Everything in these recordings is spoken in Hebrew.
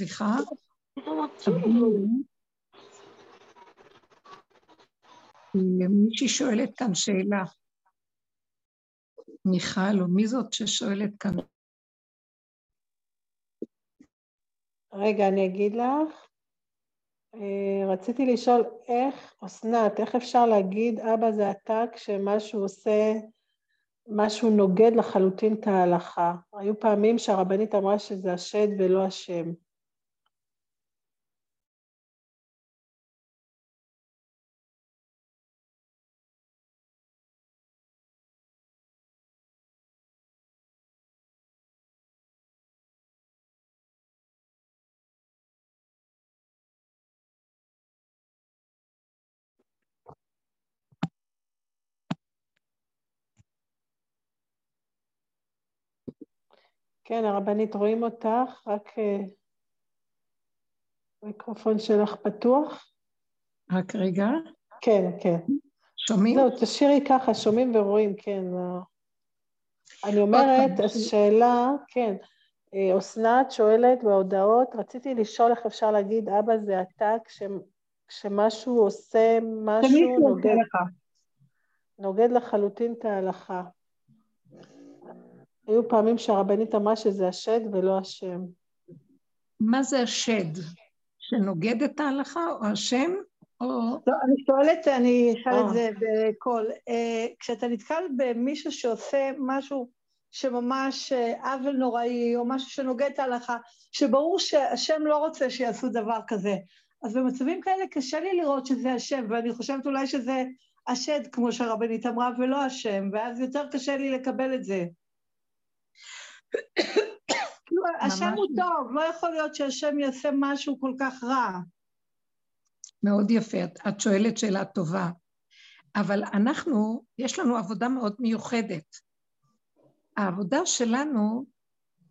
סליחה. מישהי שואלת כאן שאלה. מיכל, או מי זאת ששואלת כאן? רגע, אני אגיד לך. אה, רציתי לשאול איך, אסנת, איך אפשר להגיד אבא זה אתה כשמשהו עושה, משהו נוגד לחלוטין את ההלכה? היו פעמים שהרבנית אמרה שזה השד ולא השם. כן, הרבנית, רואים אותך, רק אה, המיקרופון שלך פתוח. רק רגע. כן, כן. שומעים? זהו, תשאירי ככה, שומעים ורואים, כן. אני אומרת, השאלה, כן, אה, אסנת שואלת בהודעות, רציתי לשאול איך אפשר להגיד, אבא זה אתה, כש, כשמשהו עושה משהו נוגד, נוגד לחלוטין את ההלכה. היו פעמים שהרבנית אמרה שזה השד ולא השם. מה זה השד? שנוגד את ההלכה או השם? או... לא, אני שואלת, אני אשאל את אה. זה בקול. אה, כשאתה נתקל במישהו שעושה משהו שממש אה, עוול נוראי, או משהו שנוגד את ההלכה, שברור שהשם לא רוצה שיעשו דבר כזה, אז במצבים כאלה קשה לי לראות שזה השם, ואני חושבת אולי שזה השד, כמו שהרבנית אמרה, ולא השם, ואז יותר קשה לי לקבל את זה. כאילו, השם הוא טוב, לא יכול להיות שהשם יעשה משהו כל כך רע. מאוד יפה, את שואלת שאלה טובה. אבל אנחנו, יש לנו עבודה מאוד מיוחדת. העבודה שלנו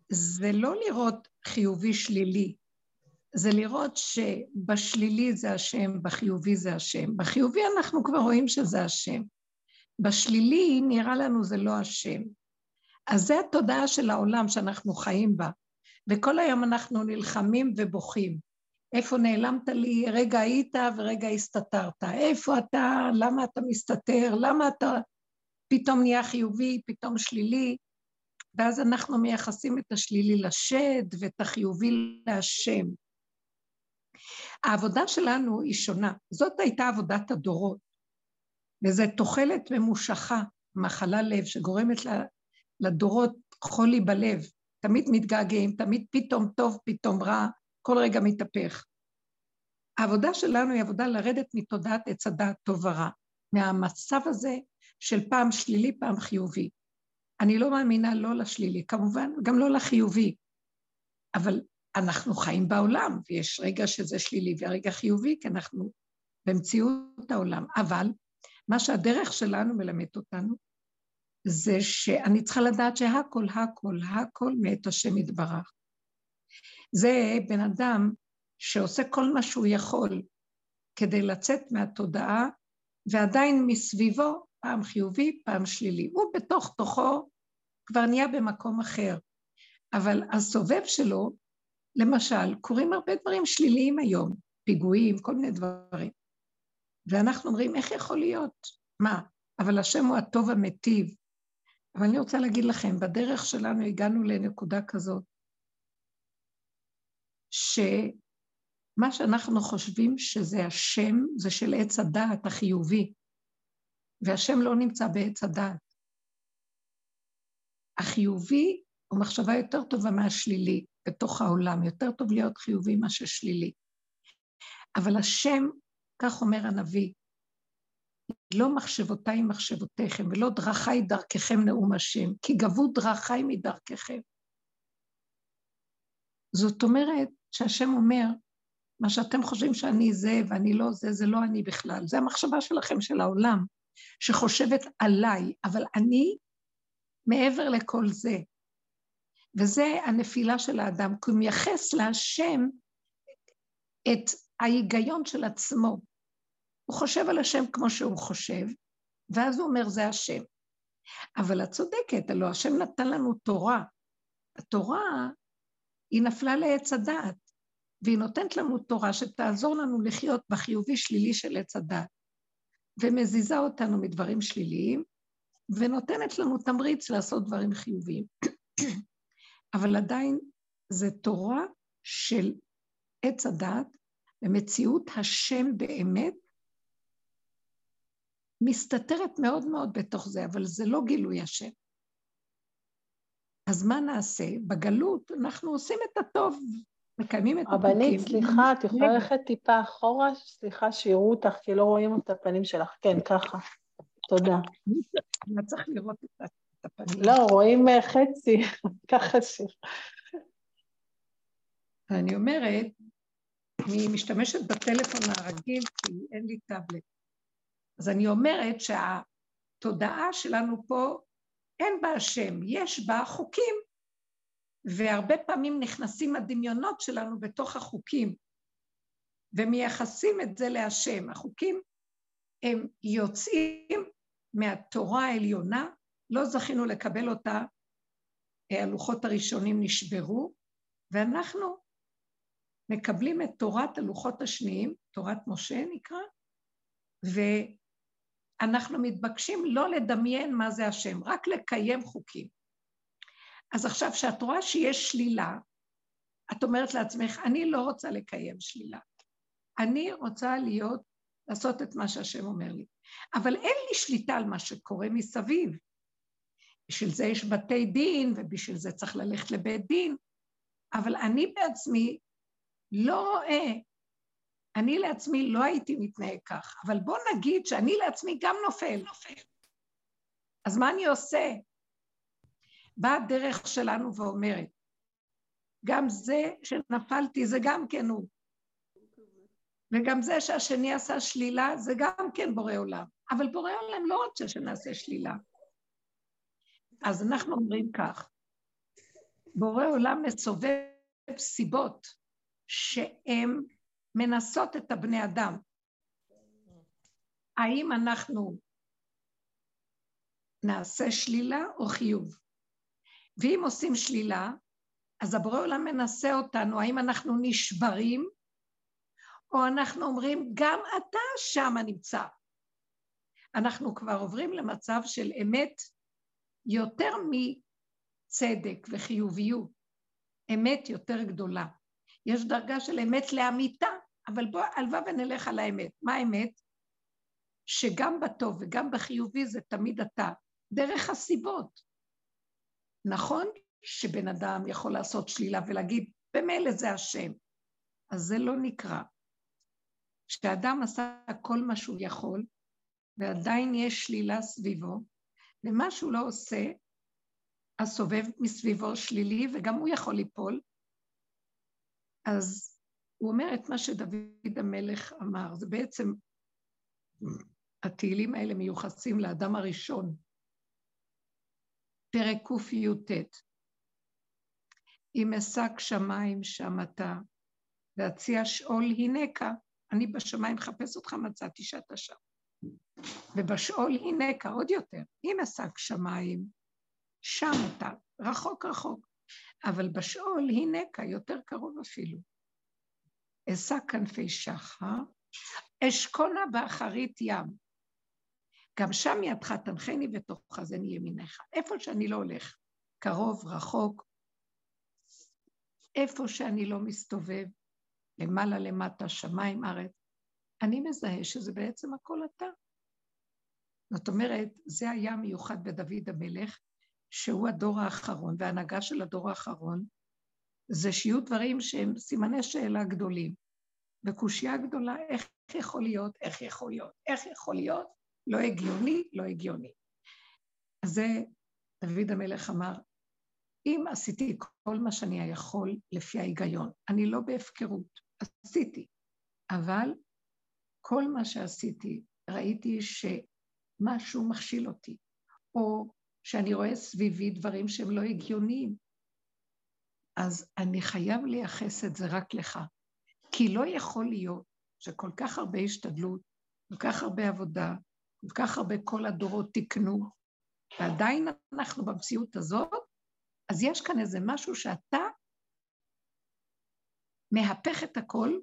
זה לא לראות חיובי שלילי, זה לראות שבשלילי זה השם, בחיובי זה השם. בחיובי אנחנו כבר רואים שזה השם. בשלילי נראה לנו זה לא השם. אז זה התודעה של העולם שאנחנו חיים בה, וכל היום אנחנו נלחמים ובוכים. איפה נעלמת לי? רגע היית ורגע הסתתרת. איפה אתה? למה אתה מסתתר? למה אתה פתאום נהיה חיובי, פתאום שלילי? ואז אנחנו מייחסים את השלילי לשד ואת החיובי להשם. העבודה שלנו היא שונה. זאת הייתה עבודת הדורות, וזו תוחלת ממושכה, מחלה לב, שגורמת לדורות חולי בלב, תמיד מתגעגעים, תמיד פתאום טוב, פתאום רע, כל רגע מתהפך. העבודה שלנו היא עבודה לרדת מתודעת עץ הדעת טוב ורע, מהמצב הזה של פעם שלילי, פעם חיובי. אני לא מאמינה לא לשלילי, כמובן, גם לא לחיובי, אבל אנחנו חיים בעולם, ויש רגע שזה שלילי ורגע חיובי, כי אנחנו במציאות העולם. אבל מה שהדרך שלנו מלמדת אותנו, זה שאני צריכה לדעת שהכל, הכל, הכל מאת השם יתברך. זה בן אדם שעושה כל מה שהוא יכול כדי לצאת מהתודעה, ועדיין מסביבו פעם חיובי, פעם שלילי. הוא בתוך תוכו כבר נהיה במקום אחר. אבל הסובב שלו, למשל, קורים הרבה דברים שליליים היום, פיגועים, כל מיני דברים. ואנחנו אומרים, איך יכול להיות? מה? אבל השם הוא הטוב המטיב, אבל אני רוצה להגיד לכם, בדרך שלנו הגענו לנקודה כזאת, שמה שאנחנו חושבים שזה השם, זה של עץ הדעת החיובי, והשם לא נמצא בעץ הדעת. החיובי הוא מחשבה יותר טובה מהשלילי בתוך העולם, יותר טוב להיות חיובי מאשר שלילי. אבל השם, כך אומר הנביא, לא מחשבותיי מחשבותיכם, ולא דרכיי דרככם נאום השם, כי גבו דרכיי מדרככם. זאת אומרת שהשם אומר, מה שאתם חושבים שאני זה ואני לא זה, זה לא אני בכלל. זה המחשבה שלכם, של העולם, שחושבת עליי, אבל אני מעבר לכל זה. וזה הנפילה של האדם, כי הוא מייחס להשם את ההיגיון של עצמו. הוא חושב על השם כמו שהוא חושב, ואז הוא אומר, זה השם. אבל את צודקת, הלוא השם נתן לנו תורה. התורה, היא נפלה לעץ הדעת. והיא נותנת לנו תורה שתעזור לנו לחיות בחיובי-שלילי של עץ הדת, ומזיזה אותנו מדברים שליליים, ונותנת לנו תמריץ לעשות דברים חיוביים. אבל עדיין זה תורה של עץ הדת, ומציאות השם באמת מסתתרת מאוד מאוד בתוך זה, אבל זה לא גילוי השם. אז מה נעשה? בגלות אנחנו עושים את הטוב, מקיימים את החוקים. רבנית, סליחה, את יכולה ללכת טיפה אחורה? סליחה שיראו אותך, כי לא רואים את הפנים שלך. כן, ככה. תודה. אני צריך לראות את הפנים. לא, רואים אה, חצי, ככה ש... אני אומרת, אני משתמשת בטלפון הרגיל כי אין לי טאבלט. אז אני אומרת שהתודעה שלנו פה, אין בה השם, יש בה חוקים, והרבה פעמים נכנסים הדמיונות שלנו בתוך החוקים, ומייחסים את זה להשם. החוקים הם יוצאים מהתורה העליונה, לא זכינו לקבל אותה, הלוחות הראשונים נשברו, ואנחנו מקבלים את תורת הלוחות השניים, תורת משה נקרא, ואנחנו מתבקשים לא לדמיין מה זה השם, רק לקיים חוקים. אז עכשיו, כשאת רואה שיש שלילה, את אומרת לעצמך, אני לא רוצה לקיים שלילה. אני רוצה להיות, לעשות את מה שהשם אומר לי. אבל אין לי שליטה על מה שקורה מסביב. בשביל זה יש בתי דין, ובשביל זה צריך ללכת לבית דין, אבל אני בעצמי לא רואה, אני לעצמי לא הייתי מתנהג כך, אבל בוא נגיד שאני לעצמי גם נופל. נופל. אז מה אני עושה? באה הדרך שלנו ואומרת, גם זה שנפלתי זה גם כן הוא. וגם זה שהשני עשה שלילה זה גם כן בורא עולם. אבל בורא עולם לא רוצה שנעשה שלילה. אז אנחנו אומרים כך, בורא עולם מסובב סיבות שהן מנסות את הבני אדם. האם אנחנו נעשה שלילה או חיוב? ואם עושים שלילה, אז הבורא עולם מנסה אותנו, האם אנחנו נשברים, או אנחנו אומרים, גם אתה שם נמצא. אנחנו כבר עוברים למצב של אמת יותר מצדק וחיוביות, אמת יותר גדולה. יש דרגה של אמת לאמיתה, אבל בוא, הלוואי ונלך על האמת. מה האמת? שגם בטוב וגם בחיובי זה תמיד אתה, דרך הסיבות. נכון שבן אדם יכול לעשות שלילה ולהגיד, במילא זה השם. אז זה לא נקרא. כשאדם עשה כל מה שהוא יכול, ועדיין יש שלילה סביבו, ומה שהוא לא עושה, הסובב מסביבו שלילי, וגם הוא יכול ליפול, אז הוא אומר את מה שדוד המלך אמר, זה בעצם, התהילים האלה מיוחסים לאדם הראשון, פרק קי"ט: אם אשק שמיים שם אתה, ואציע שאול הנקה, אני בשמיים מחפש אותך, מצאתי שאתה שם. ובשאול הנקה עוד יותר, אם אשק שמיים, שם אתה, רחוק רחוק. אבל בשאול הנקה, יותר קרוב אפילו. אשא כנפי שחר, אשכונה באחרית ים. גם שם ידך תנחני ותאחזני ימיניך. איפה שאני לא הולך, קרוב, רחוק, איפה שאני לא מסתובב, למעלה למטה, שמיים, ארץ, אני מזהה שזה בעצם הכל אתה. זאת אומרת, זה היה מיוחד בדוד המלך, שהוא הדור האחרון, וההנהגה של הדור האחרון, זה שיהיו דברים שהם סימני שאלה גדולים. וקושייה גדולה, איך יכול להיות, איך יכול להיות, איך יכול להיות, לא הגיוני, לא הגיוני. אז זה דוד המלך אמר, אם עשיתי כל מה שאני יכול לפי ההיגיון, אני לא בהפקרות, עשיתי, אבל כל מה שעשיתי, ראיתי שמשהו מכשיל אותי, או שאני רואה סביבי דברים שהם לא הגיוניים, אז אני חייב לייחס את זה רק לך. כי לא יכול להיות שכל כך הרבה השתדלות, כל כך הרבה עבודה, כל כך הרבה כל הדורות תיקנו, ועדיין אנחנו במציאות הזאת, אז יש כאן איזה משהו שאתה מהפך את הכל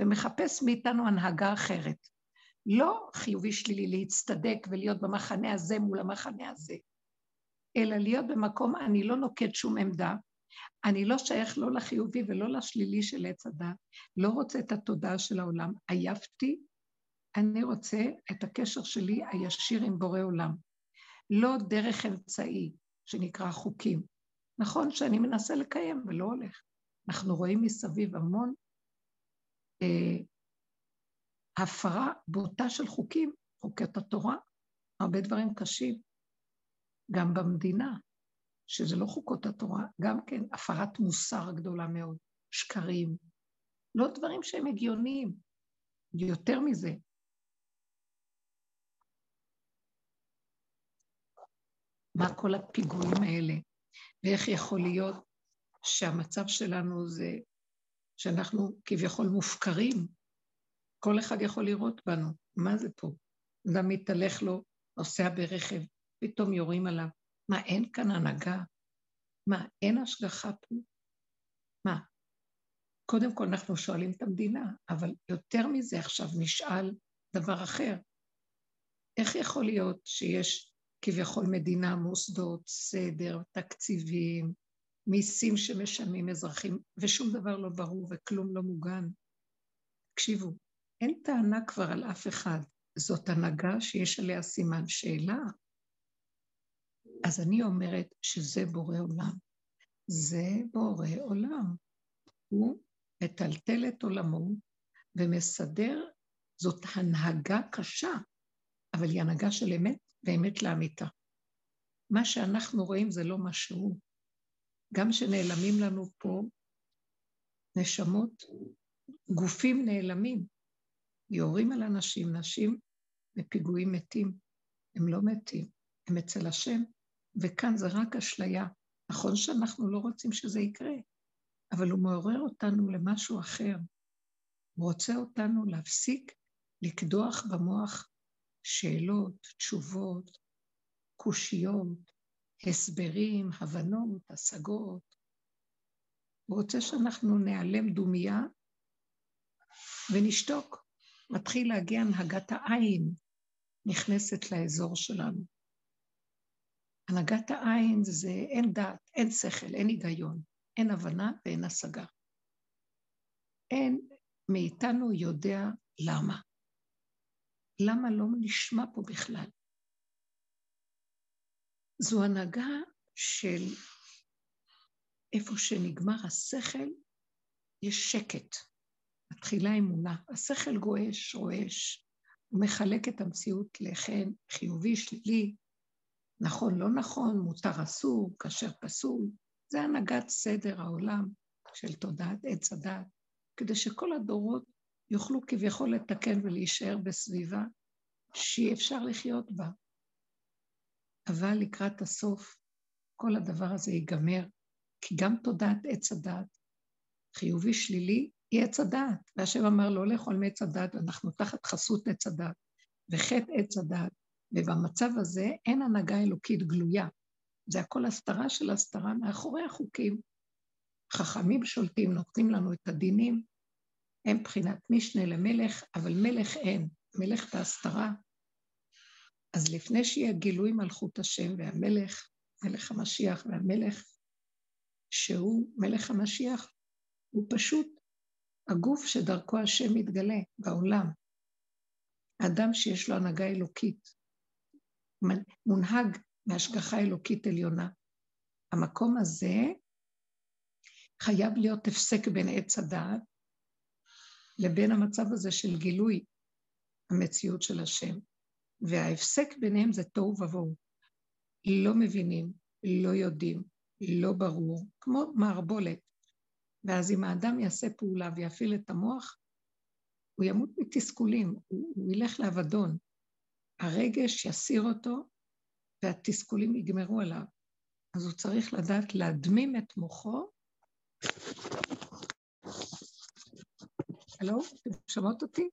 ומחפש מאיתנו הנהגה אחרת. לא חיובי שלילי להצטדק ולהיות במחנה הזה מול המחנה הזה, אלא להיות במקום, אני לא נוקט שום עמדה, אני לא שייך לא לחיובי ולא לשלילי של עץ הדת, לא רוצה את התודעה של העולם, עייפתי, אני רוצה את הקשר שלי הישיר עם בורא עולם. לא דרך אמצעי שנקרא חוקים. נכון שאני מנסה לקיים ולא הולך. אנחנו רואים מסביב המון אה, הפרה בוטה של חוקים, חוקי התורה, הרבה דברים קשים, גם במדינה, שזה לא חוקות התורה, גם כן הפרת מוסר גדולה מאוד, שקרים, לא דברים שהם הגיוניים, יותר מזה. מה כל הפיגועים האלה, ואיך יכול להיות שהמצב שלנו זה שאנחנו כביכול מופקרים, כל אחד יכול לראות בנו, מה זה פה? אדם מתהלך לו, נוסע ברכב, פתאום יורים עליו. מה, אין כאן הנהגה? מה, אין השגחה פה? מה? קודם כל אנחנו שואלים את המדינה, אבל יותר מזה עכשיו נשאל דבר אחר. איך יכול להיות שיש כביכול מדינה, מוסדות, סדר, תקציבים, מיסים שמשלמים אזרחים, ושום דבר לא ברור וכלום לא מוגן? תקשיבו, אין טענה כבר על אף אחד. זאת הנהגה שיש עליה סימן שאלה. אז אני אומרת שזה בורא עולם. זה בורא עולם. הוא מטלטל את עולמו ומסדר, זאת הנהגה קשה, אבל היא הנהגה של אמת ואמת לאמיתה. מה שאנחנו רואים זה לא מה שהוא. גם שנעלמים לנו פה נשמות, גופים נעלמים, יורים על אנשים, נשים בפיגועים מתים. הם לא מתים, הם אצל השם, וכאן זה רק אשליה. נכון שאנחנו לא רוצים שזה יקרה, אבל הוא מעורר אותנו למשהו אחר. הוא רוצה אותנו להפסיק לקדוח במוח שאלות, תשובות, קושיות, הסברים, הבנות, השגות. הוא רוצה שאנחנו נעלם דומייה ונשתוק. מתחיל להגיע הנהגת העין, נכנסת לאזור שלנו. הנהגת העין זה אין דעת, אין שכל, אין היגיון, אין הבנה ואין השגה. אין מאיתנו יודע למה. למה לא נשמע פה בכלל? זו הנהגה של איפה שנגמר השכל, יש שקט. מתחילה אמונה. השכל גועש, רועש, הוא מחלק את המציאות לחן חיובי, שלילי, נכון, לא נכון, מותר אסור, כשר פסול. זה הנהגת סדר העולם של תודעת עץ הדת, כדי שכל הדורות יוכלו כביכול לתקן ולהישאר בסביבה שאי אפשר לחיות בה. אבל לקראת הסוף כל הדבר הזה ייגמר, כי גם תודעת עץ הדת, חיובי שלילי, היא עץ הדעת. והשם אמר לא לאכול מעץ הדעת, אנחנו תחת חסות עץ הדעת. וחטא עץ הדעת, ובמצב הזה אין הנהגה אלוקית גלויה. זה הכל הסתרה של הסתרה מאחורי החוקים. חכמים שולטים, נותנים לנו את הדינים, הם בחינת משנה למלך, אבל מלך אין, מלך בהסתרה. אז לפני שיהיה גילוי מלכות השם והמלך, מלך המשיח והמלך, שהוא מלך המשיח, הוא פשוט הגוף שדרכו השם מתגלה בעולם. אדם שיש לו הנהגה אלוקית, מונהג מהשגחה אלוקית עליונה. המקום הזה חייב להיות הפסק בין עץ הדעת לבין המצב הזה של גילוי המציאות של השם. וההפסק ביניהם זה תוהו ובוהו. לא מבינים, לא יודעים, לא ברור, כמו מערבולת. ואז אם האדם יעשה פעולה ויפעיל את המוח, הוא ימות מתסכולים, הוא, הוא ילך לאבדון. הרגש יסיר אותו והתסכולים יגמרו עליו. אז הוא צריך לדעת להדמים את מוחו. הלו, אתם שומעות אותי?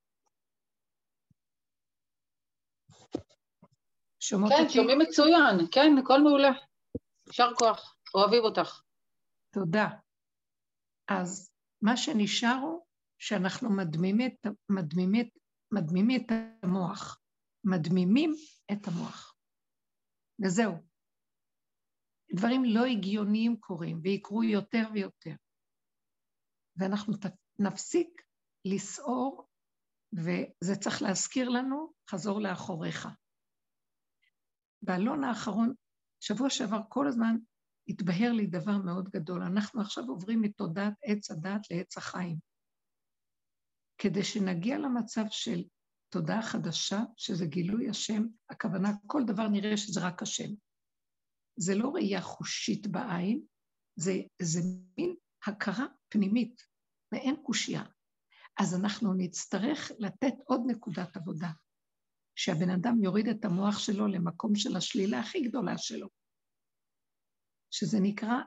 שומעות כן, אותי? כן, שומעים מצוין, כן, הכל מעולה. יישר כוח, אוהבים אותך. תודה. אז מה שנשאר הוא שאנחנו מדמימים מדמימים, מדמימים את המוח. מדמימים את המוח. וזהו. דברים לא הגיוניים קורים, ויקרו יותר ויותר. ואנחנו נפסיק לסעור, וזה צריך להזכיר לנו, חזור לאחוריך. באלון האחרון, שבוע שעבר כל הזמן התבהר לי דבר מאוד גדול. אנחנו עכשיו עוברים מתודעת עץ הדת לעץ החיים. כדי שנגיע למצב של תודעה חדשה, שזה גילוי השם, הכוונה, כל דבר נראה שזה רק השם. זה לא ראייה חושית בעין, זה, זה מין הכרה פנימית, ואין קושייה. אז אנחנו נצטרך לתת עוד נקודת עבודה, שהבן אדם יוריד את המוח שלו למקום של השלילה הכי גדולה שלו, שזה נקרא,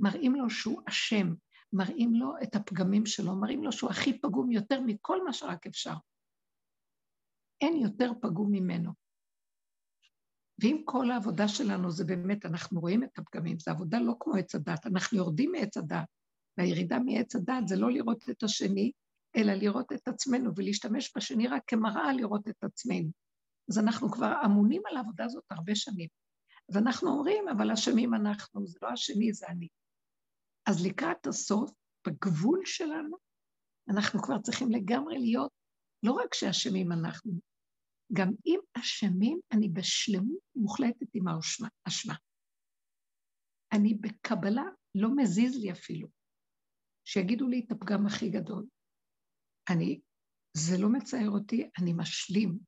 מראים לו שהוא אשם, מראים לו את הפגמים שלו, מראים לו שהוא הכי פגום יותר מכל מה שרק אפשר. אין יותר פגום ממנו. ואם כל העבודה שלנו זה באמת, אנחנו רואים את הפגמים, זו עבודה לא כמו עץ הדת, אנחנו יורדים מעץ הדת, והירידה מעץ הדת זה לא לראות את השני, אלא לראות את עצמנו ולהשתמש בשני רק כמראה לראות את עצמנו. אז אנחנו כבר אמונים על העבודה הזאת הרבה שנים. ואנחנו אומרים, אבל אשמים אנחנו, זה לא השני, זה אני. אז לקראת הסוף, בגבול שלנו, אנחנו כבר צריכים לגמרי להיות, לא רק שאשמים אנחנו, גם אם אשמים, אני בשלמות מוחלטת עם האשמה. אני בקבלה, לא מזיז לי אפילו. שיגידו לי את הפגם הכי גדול. אני, זה לא מצער אותי, אני משלים.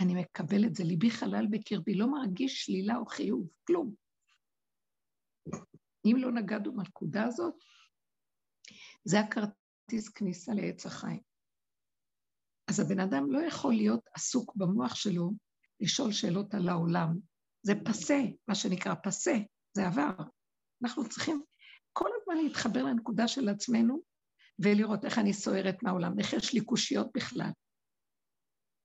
אני מקבל את זה, ליבי חלל בקרבי, לא מרגיש שלילה או חיוב, כלום. אם לא נגענו בנקודה הזאת, זה הכרטיס כניסה לעץ החיים. אז הבן אדם לא יכול להיות עסוק במוח שלו לשאול שאלות על העולם. זה פסה, מה שנקרא פסה, זה עבר. אנחנו צריכים כל הזמן להתחבר לנקודה של עצמנו ולראות איך אני סוערת מהעולם, איך יש לי קושיות בכלל,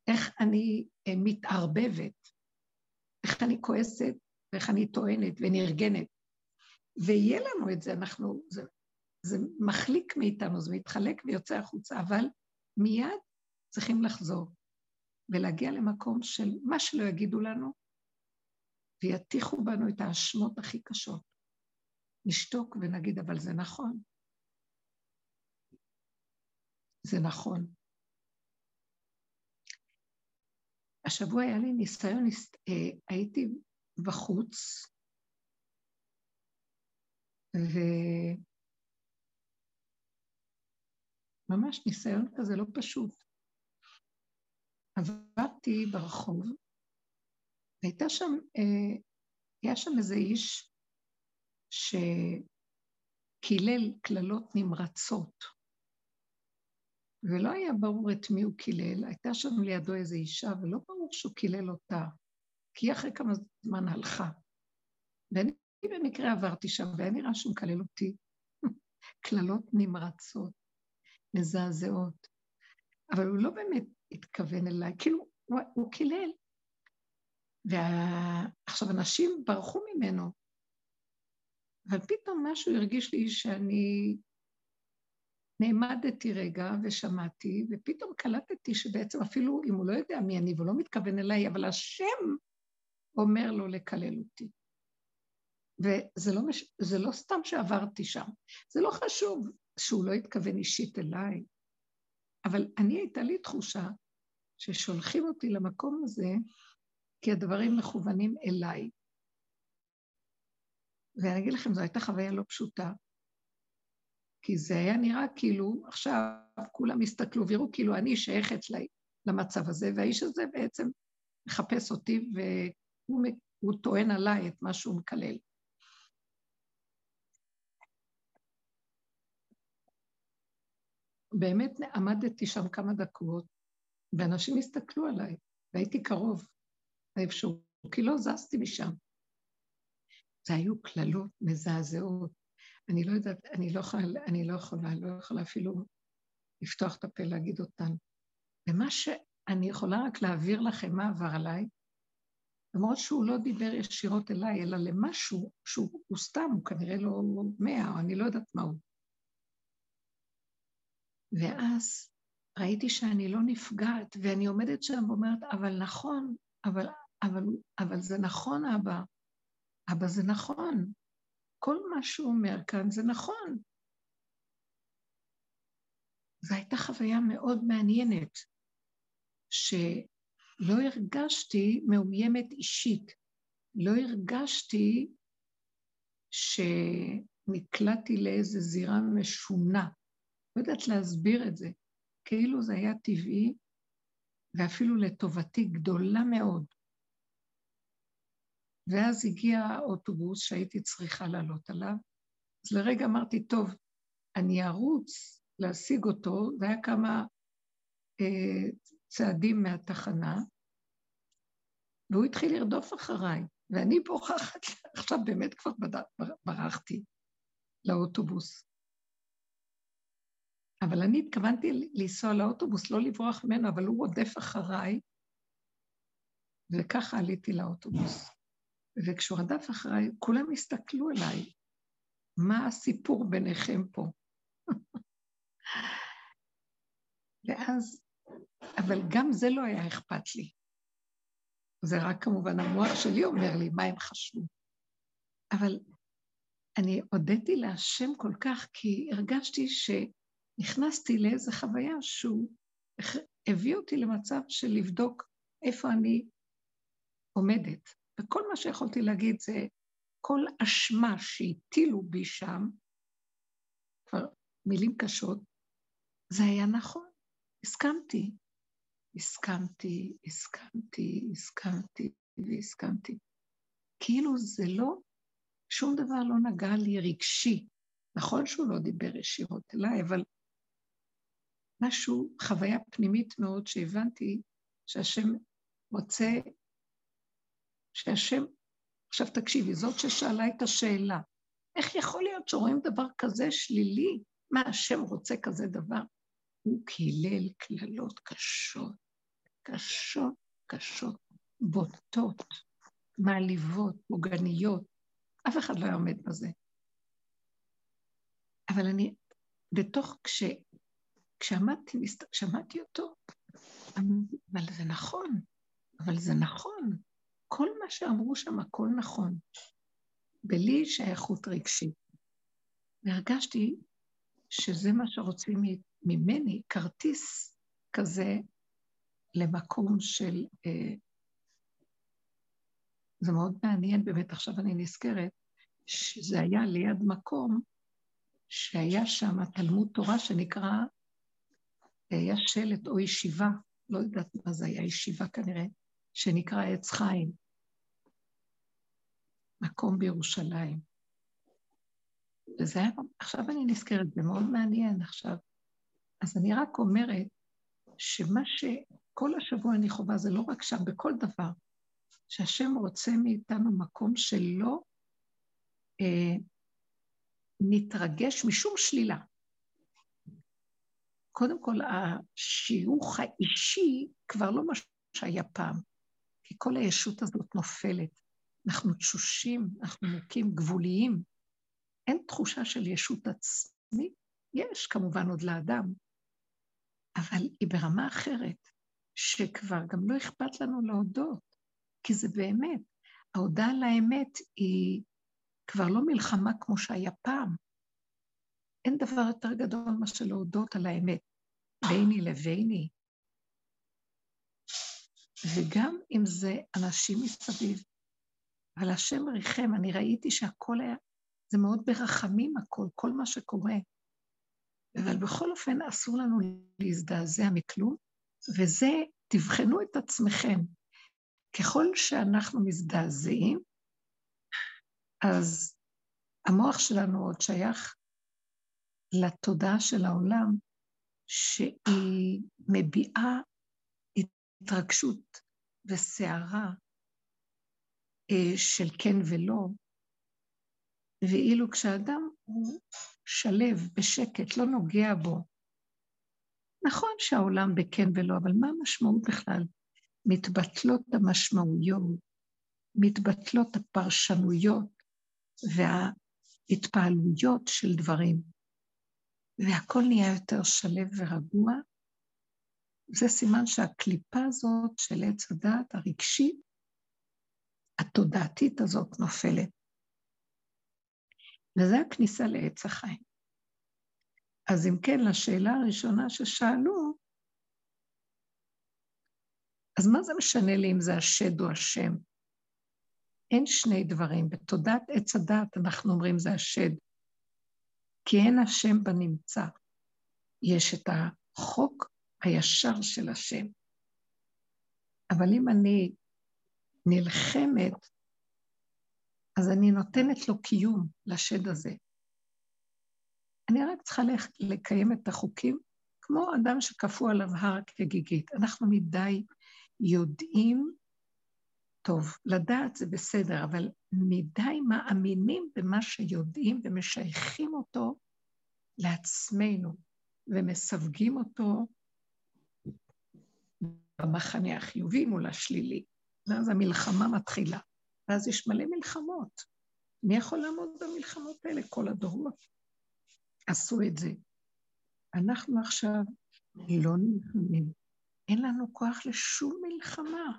איך אני אה, מתערבבת, איך אני כועסת ואיך אני טוענת ונרגנת. ויהיה לנו את זה, אנחנו, זה, זה מחליק מאיתנו, זה מתחלק ויוצא החוצה, אבל מיד צריכים לחזור ולהגיע למקום של מה שלא יגידו לנו, ויטיחו בנו את האשמות הכי קשות. נשתוק ונגיד, אבל זה נכון. זה נכון. השבוע היה לי ניסיון, אה, הייתי בחוץ, וממש ניסיון כזה לא פשוט. עברתי ברחוב, והייתה שם, אה, היה שם איזה איש שקילל קללות נמרצות, ולא היה ברור את מי הוא קילל, הייתה שם לידו איזו אישה, ולא ברור שהוא קילל אותה, כי היא אחרי כמה זמן הלכה. ואני במקרה עברתי שם, והיה נראה שהוא מקלל אותי. קללות נמרצות, מזעזעות. אבל הוא לא באמת התכוון אליי, כאילו, הוא, הוא קילל. ועכשיו, אנשים ברחו ממנו, אבל פתאום משהו הרגיש לי שאני נעמדתי רגע ושמעתי, ופתאום קלטתי שבעצם אפילו אם הוא לא יודע מי אני ולא מתכוון אליי, אבל השם אומר לו לקלל אותי. וזה לא, מש... לא סתם שעברתי שם, זה לא חשוב שהוא לא התכוון אישית אליי, אבל אני, הייתה לי תחושה ששולחים אותי למקום הזה כי הדברים מכוונים אליי. ואני אגיד לכם, זו הייתה חוויה לא פשוטה, כי זה היה נראה כאילו עכשיו כולם הסתכלו ויראו כאילו אני שייכת למצב הזה, והאיש הזה בעצם מחפש אותי והוא טוען עליי את מה שהוא מקלל. באמת עמדתי שם כמה דקות, ואנשים הסתכלו עליי, והייתי קרוב לאיפשהו, כי לא זזתי משם. זה היו קללות מזעזעות. אני לא יודעת, אני לא יכולה, אני לא יכולה, לא יכולה אפילו לפתוח את הפה להגיד אותן. ומה שאני יכולה רק להעביר לכם מה עבר עליי, למרות שהוא לא דיבר ישירות אליי, אלא למשהו שהוא סתם, הוא כנראה לא מאה, אני לא יודעת מה הוא. ואז ראיתי שאני לא נפגעת, ואני עומדת שם ואומרת, אבל נכון, אבל, אבל, אבל זה נכון, אבא. אבא, זה נכון. כל מה שהוא אומר כאן זה נכון. זו הייתה חוויה מאוד מעניינת, שלא הרגשתי מאוימת אישית, לא הרגשתי שנקלעתי לאיזו זירה משונה. לא יודעת להסביר את זה. כאילו זה היה טבעי, ואפילו לטובתי גדולה מאוד. ואז הגיע האוטובוס שהייתי צריכה לעלות עליו, אז לרגע אמרתי, טוב, אני ארוץ להשיג אותו, זה היה כמה אה, צעדים מהתחנה, והוא התחיל לרדוף אחריי, ואני בורחת, עכשיו באמת כבר ברחתי לאוטובוס. אבל אני התכוונתי לנסוע לאוטובוס, לא לברוח ממנו, אבל הוא רודף אחריי, וככה עליתי לאוטובוס. וכשהוא רדף אחריי, כולם הסתכלו עליי, מה הסיפור ביניכם פה? ואז, אבל גם זה לא היה אכפת לי. זה רק כמובן המוח שלי אומר לי מה הם חשבו. אבל אני הודיתי להשם כל כך, כי הרגשתי שנכנסתי לאיזו חוויה שהוא הביא אותי למצב של לבדוק איפה אני עומדת. וכל מה שיכולתי להגיד זה כל אשמה שהטילו בי שם, כבר מילים קשות, זה היה נכון, הסכמתי. הסכמתי, הסכמתי, הסכמתי והסכמתי. כאילו זה לא, שום דבר לא נגע לי רגשי. נכון שהוא לא דיבר ישירות אליי, אבל משהו, חוויה פנימית מאוד שהבנתי שהשם רוצה, שהשם, עכשיו תקשיבי, זאת ששאלה את השאלה, איך יכול להיות שרואים דבר כזה שלילי? מה, השם רוצה כזה דבר? הוא קילל קללות קשות, קשות, קשות, בוטות, מעליבות, פוגעניות. אף אחד לא היה עומד בזה. אבל אני, בתוך, כש, כשעמדתי, כשמעתי אותו, אבל זה נכון, אבל זה נכון. כל מה שאמרו שם, הכל נכון. בלי שייכות רגשית. והרגשתי שזה מה שרוצים ממני, כרטיס כזה למקום של... אה, זה מאוד מעניין, באמת, עכשיו אני נזכרת, שזה היה ליד מקום שהיה שם תלמוד תורה שנקרא, היה שלט או ישיבה, לא יודעת מה זה היה, ישיבה כנראה, שנקרא עץ חיים. מקום בירושלים. וזה היה, עכשיו אני נזכרת, זה מאוד מעניין עכשיו. אז אני רק אומרת שמה שכל השבוע אני חווה זה לא רק שם, בכל דבר, שהשם רוצה מאיתנו מקום שלא אה, נתרגש משום שלילה. קודם כל, השיוך האישי כבר לא מה שהיה פעם, כי כל הישות הזאת נופלת. אנחנו תשושים, אנחנו מוכים גבוליים. אין תחושה של ישות עצמית, יש כמובן עוד לאדם, אבל היא ברמה אחרת, שכבר גם לא אכפת לנו להודות, כי זה באמת, ההודעה על האמת היא כבר לא מלחמה כמו שהיה פעם. אין דבר יותר גדול מאשר להודות על האמת, ביני לביני. וגם אם זה אנשים מסביב, אבל השם ריחם, אני ראיתי שהכל היה, זה מאוד ברחמים הכל, כל מה שקורה. אבל בכל אופן אסור לנו להזדעזע מכלום, וזה, תבחנו את עצמכם. ככל שאנחנו מזדעזעים, אז המוח שלנו עוד שייך לתודעה של העולם, שהיא מביעה התרגשות וסערה אה, של כן ולא, ואילו כשאדם הוא שלב, בשקט, לא נוגע בו, נכון שהעולם בכן ולא, אבל מה המשמעות בכלל? מתבטלות המשמעויות, מתבטלות הפרשנויות וההתפעלויות של דברים. והכל נהיה יותר שלב ורגוע. זה סימן שהקליפה הזאת של עץ הדעת הרגשית, התודעתית הזאת נופלת. וזה הכניסה לעץ החיים. אז אם כן, לשאלה הראשונה ששאלו, אז מה זה משנה לי אם זה השד או השם? אין שני דברים. בתודעת עץ הדעת אנחנו אומרים זה השד, כי אין השם בנמצא. יש את החוק הישר של השם. אבל אם אני נלחמת, אז אני נותנת לו קיום, לשד הזה. אני רק צריכה לקיים את החוקים כמו אדם שכפו עליו הר כגיגית. אנחנו מדי יודעים, טוב, לדעת זה בסדר, אבל מדי מאמינים במה שיודעים ומשייכים אותו לעצמנו, ומסווגים אותו במחנה החיובי מול השלילי. ואז המלחמה מתחילה. ואז יש מלא מלחמות. מי יכול לעמוד במלחמות האלה? כל הדורות עשו את זה. אנחנו עכשיו לא נלחמים. אין לנו כוח לשום מלחמה.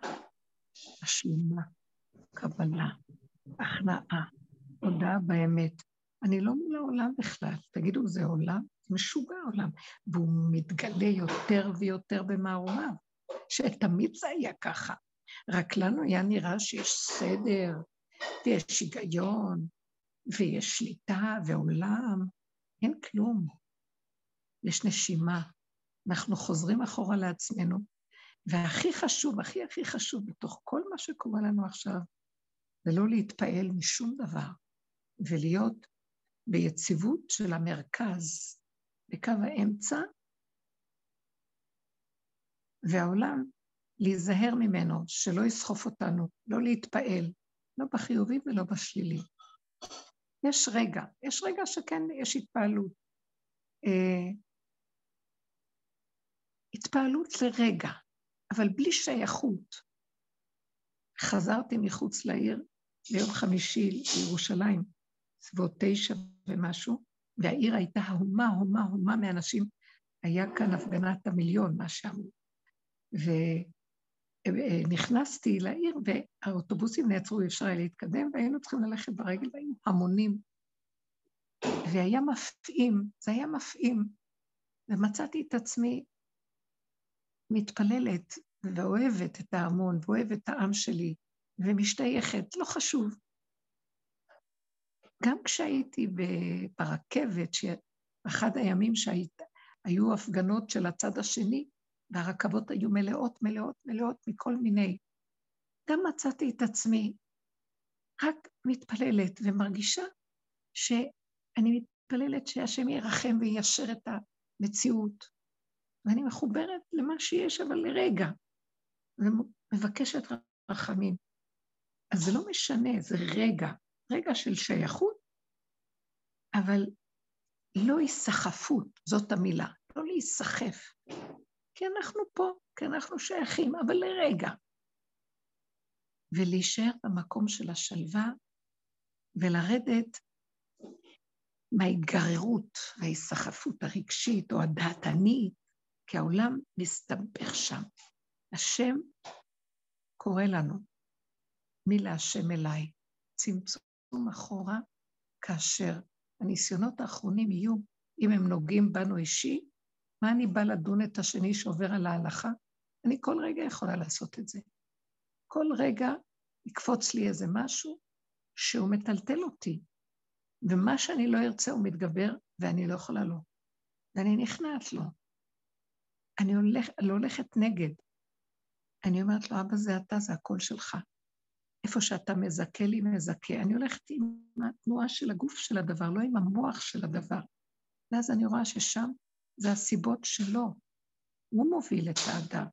השלמה, קבלה, הכנעה, הודעה באמת. אני לא מול העולם בכלל. תגידו, זה עולם? משוגע עולם. והוא מתגלה יותר ויותר במערומיו, שתמיד זה היה ככה. רק לנו היה נראה שיש סדר, ויש היגיון, ויש שליטה ועולם. אין כלום. יש נשימה. אנחנו חוזרים אחורה לעצמנו, והכי חשוב, הכי הכי חשוב בתוך כל מה שקורה לנו עכשיו, זה לא להתפעל משום דבר, ולהיות ביציבות של המרכז, בקו האמצע, והעולם, להיזהר ממנו, שלא יסחוף אותנו, לא להתפעל, לא בחיובי ולא בשלילי. יש רגע, יש רגע שכן יש התפעלות. אה, התפעלות לרגע, אבל בלי שייכות. חזרתי מחוץ לעיר ביום חמישי לירושלים, סביבות תשע ומשהו, והעיר הייתה הומה, הומה, הומה מאנשים. היה כאן הפגנת המיליון, מה שאמרו. ונכנסתי לעיר, והאוטובוסים נעצרו, אי אפשר היה להתקדם, והיינו צריכים ללכת ברגל, והיינו המונים. והיה מפעים, זה היה מפעים. ומצאתי את עצמי מתפללת ואוהבת את ההמון, ואוהבת את העם שלי, ומשתייכת, לא חשוב. גם כשהייתי ברכבת, שאחד הימים שהיו הפגנות של הצד השני, והרכבות היו מלאות, מלאות, מלאות מכל מיני, גם מצאתי את עצמי רק מתפללת ומרגישה שאני מתפללת שהשם ירחם ויישר את המציאות, ואני מחוברת למה שיש, אבל לרגע, ומבקשת רחמים. אז זה לא משנה, זה רגע, רגע של שייכות, אבל לא היסחפות, זאת המילה, לא להיסחף. כי אנחנו פה, כי אנחנו שייכים, אבל לרגע. ולהישאר במקום של השלווה ולרדת מההתגררות וההיסחפות הרגשית או הדעתנית כי העולם מסתבך שם. השם קורא לנו, מי להשם אליי? צמצום אחורה, כאשר הניסיונות האחרונים יהיו, אם הם נוגעים בנו אישי, מה אני באה לדון את השני שעובר על ההלכה? אני כל רגע יכולה לעשות את זה. כל רגע יקפוץ לי איזה משהו שהוא מטלטל אותי, ומה שאני לא ארצה הוא מתגבר, ואני לא יכולה לו. ואני נכנעת לו. אני הולך, לא הולכת נגד. אני אומרת לו, אבא זה אתה, זה הקול שלך. איפה שאתה מזכה לי, מזכה. אני הולכת עם התנועה של הגוף של הדבר, לא עם המוח של הדבר. ואז אני רואה ששם זה הסיבות שלו. הוא מוביל את האדם.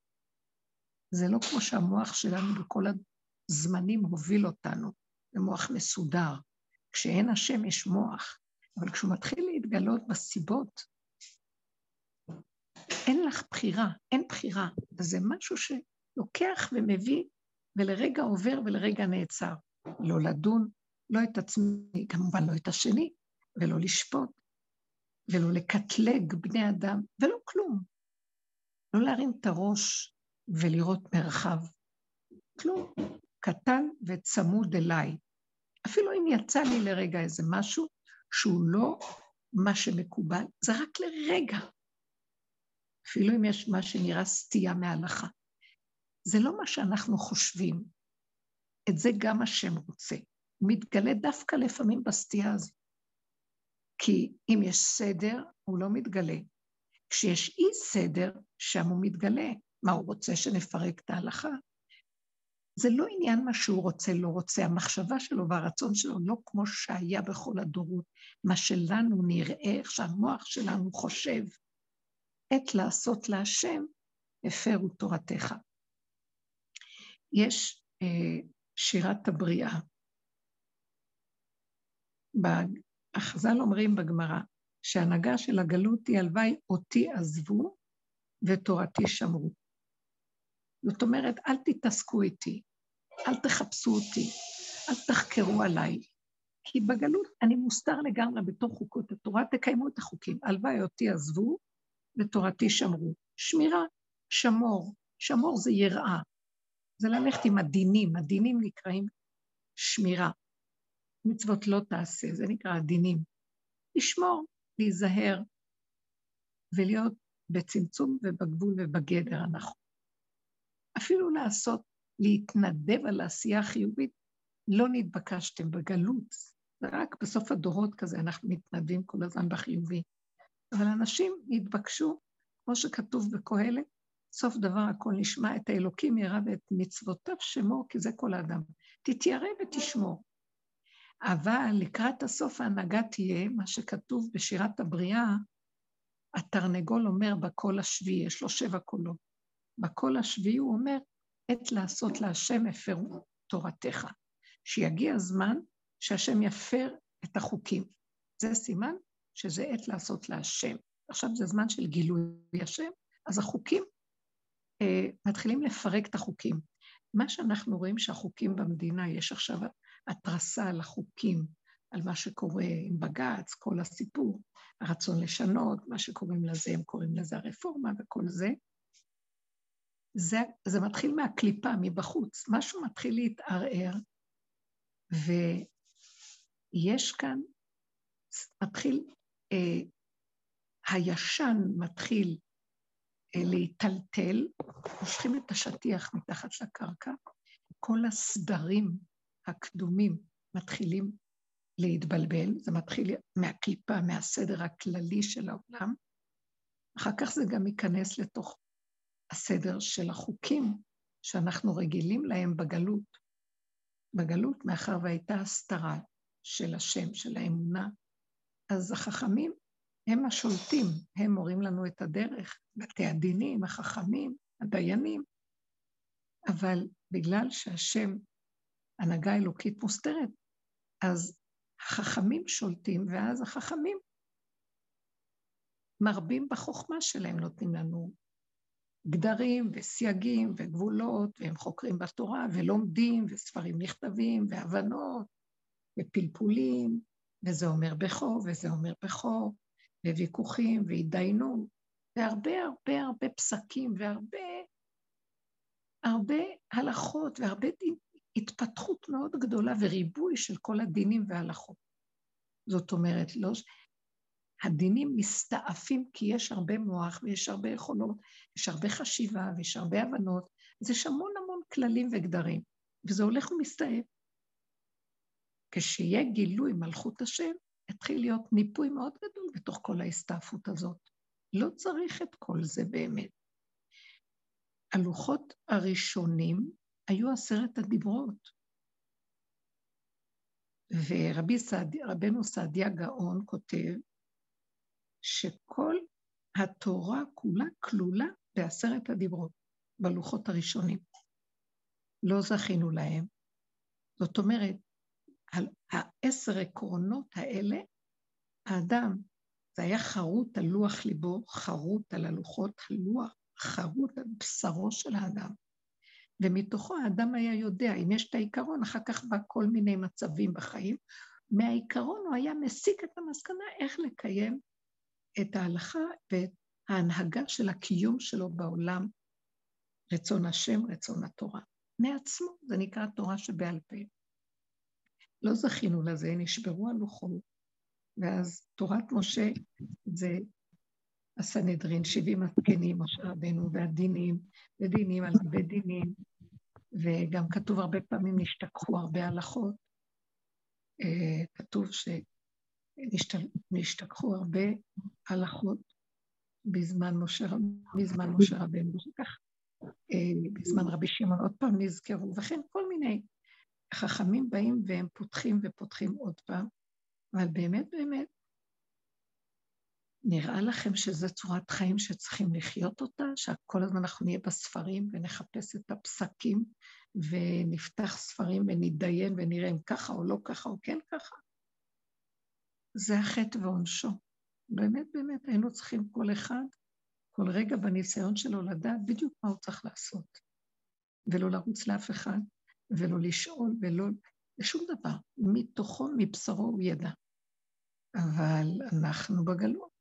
זה לא כמו שהמוח שלנו בכל הזמנים הוביל אותנו, זה מוח מסודר. כשאין השם יש מוח, אבל כשהוא מתחיל להתגלות בסיבות, אין לך בחירה, אין בחירה. זה משהו שלוקח ומביא, ולרגע עובר ולרגע נעצר. לא לדון, לא את עצמי, כמובן לא את השני, ולא לשפוט. ולא לקטלג בני אדם, ולא כלום. לא להרים את הראש ולראות מרחב. כלום. קטן וצמוד אליי. אפילו אם יצא לי לרגע איזה משהו שהוא לא מה שמקובל, זה רק לרגע. אפילו אם יש מה שנראה סטייה מההלכה. זה לא מה שאנחנו חושבים. את זה גם השם רוצה. הוא מתגלה דווקא לפעמים בסטייה הזאת. כי אם יש סדר, הוא לא מתגלה. כשיש אי סדר, שם הוא מתגלה. מה, הוא רוצה שנפרק את ההלכה? זה לא עניין מה שהוא רוצה, לא רוצה. המחשבה שלו והרצון שלו לא כמו שהיה בכל הדורות. מה שלנו נראה, איך שהמוח שלנו חושב. עת לעשות להשם, הפרו תורתך. יש אה, שירת הבריאה. החז"ל אומרים בגמרא, שההנהגה של הגלות היא הלוואי אותי עזבו ותורתי שמרו. זאת אומרת, אל תתעסקו איתי, אל תחפשו אותי, אל תחקרו עליי, כי בגלות אני מוסתר לגמרי בתוך חוקות התורה, תקיימו את החוקים. הלוואי אותי עזבו ותורתי שמרו. שמירה, שמור, שמור זה יראה, זה ללכת עם הדינים, הדינים נקראים שמירה. מצוות לא תעשה, זה נקרא הדינים. לשמור, להיזהר ולהיות בצמצום ובגבול ובגדר הנכון. אפילו לעשות, להתנדב על העשייה החיובית, לא נתבקשתם בגלות, זה רק בסוף הדורות כזה, אנחנו מתנדבים כל הזמן בחיובי. אבל אנשים נתבקשו, כמו שכתוב בקהלת, סוף דבר הכל נשמע את האלוקים ירא ואת מצוותיו שמור, כי זה כל האדם. תתיירא ותשמור. אבל לקראת הסוף ההנהגה תהיה, מה שכתוב בשירת הבריאה, התרנגול אומר בקול השביעי, יש לו שבע קולות. בקול השביעי הוא אומר, עת לעשות להשם הפרו תורתך. שיגיע הזמן שהשם יפר את החוקים. זה סימן שזה עת לעשות להשם. עכשיו זה זמן של גילוי השם, אז החוקים אה, מתחילים לפרק את החוקים. מה שאנחנו רואים שהחוקים במדינה, יש עכשיו התרסה על החוקים, על מה שקורה עם בג"ץ, כל הסיפור, הרצון לשנות, מה שקוראים לזה, הם קוראים לזה הרפורמה וכל זה. זה, זה מתחיל מהקליפה, מבחוץ, משהו מתחיל להתערער, ויש כאן, מתחיל, הישן מתחיל אה, להיטלטל, מושכים את השטיח מתחת לקרקע, כל הסדרים הקדומים מתחילים להתבלבל, זה מתחיל מהקליפה, מהסדר הכללי של העולם, אחר כך זה גם ייכנס לתוך הסדר של החוקים שאנחנו רגילים להם בגלות. בגלות, מאחר והייתה הסתרה של השם, של האמונה, אז החכמים הם השולטים, הם מורים לנו את הדרך, בתי הדינים, החכמים, הדיינים, אבל בגלל שהשם, הנהגה אלוקית מוסתרת, אז החכמים שולטים, ואז החכמים מרבים בחוכמה שלהם, נותנים לנו גדרים וסייגים וגבולות, והם חוקרים בתורה ולומדים, וספרים נכתבים, והבנות, ופלפולים, וזה אומר בכור, וזה אומר בכור, וויכוחים והתדיינות, והרבה הרבה הרבה פסקים והרבה הרבה הלכות והרבה דין, התפתחות מאוד גדולה וריבוי של כל הדינים וההלכות. זאת אומרת, לא, הדינים מסתעפים כי יש הרבה מוח ויש הרבה יכולות, יש הרבה חשיבה ויש הרבה הבנות, אז יש המון המון כללים וגדרים, וזה הולך ומסתעף. כשיהיה גילוי מלכות השם, התחיל להיות ניפוי מאוד גדול בתוך כל ההסתעפות הזאת. לא צריך את כל זה באמת. הלוחות הראשונים היו עשרת הדיברות. ורבנו סעדיה גאון כותב שכל התורה כולה כלולה בעשרת הדיברות, בלוחות הראשונים. לא זכינו להם. זאת אומרת, על העשר עקרונות האלה, האדם, זה היה חרוט על לוח ליבו, חרוט על הלוחות הלוח, חרוט על בשרו של האדם. ומתוכו האדם היה יודע, אם יש את העיקרון, אחר כך בא כל מיני מצבים בחיים, מהעיקרון הוא היה מסיק את המסקנה איך לקיים את ההלכה ואת ההנהגה של הקיום שלו בעולם, רצון השם, רצון התורה. מעצמו, זה נקרא תורה שבעל פה. לא זכינו לזה, נשברו הלוחות, ואז תורת משה זה הסנהדרין, שבעים הזקנים, משה רבנו, והדינים, ודינים על גבי דינים, וגם כתוב הרבה פעמים נשתכחו הרבה הלכות. אה, כתוב שנשתכחו הרבה הלכות בזמן משה, בזמן משה רבנו, וכך אה, בזמן רבי שמעון עוד פעם נזכרו, וכן כל מיני חכמים באים והם פותחים ופותחים עוד פעם, אבל באמת באמת נראה לכם שזו צורת חיים שצריכים לחיות אותה? שכל הזמן אנחנו נהיה בספרים ונחפש את הפסקים ונפתח ספרים ונתדיין ונראה אם ככה או לא ככה או כן ככה? זה החטא ועונשו. באמת באמת היינו צריכים כל אחד, כל רגע בניסיון שלו לדעת בדיוק מה הוא צריך לעשות. ולא לרוץ לאף אחד, ולא לשאול, ולא... לשום דבר. מתוכו, מבשרו הוא ידע. אבל אנחנו בגלות.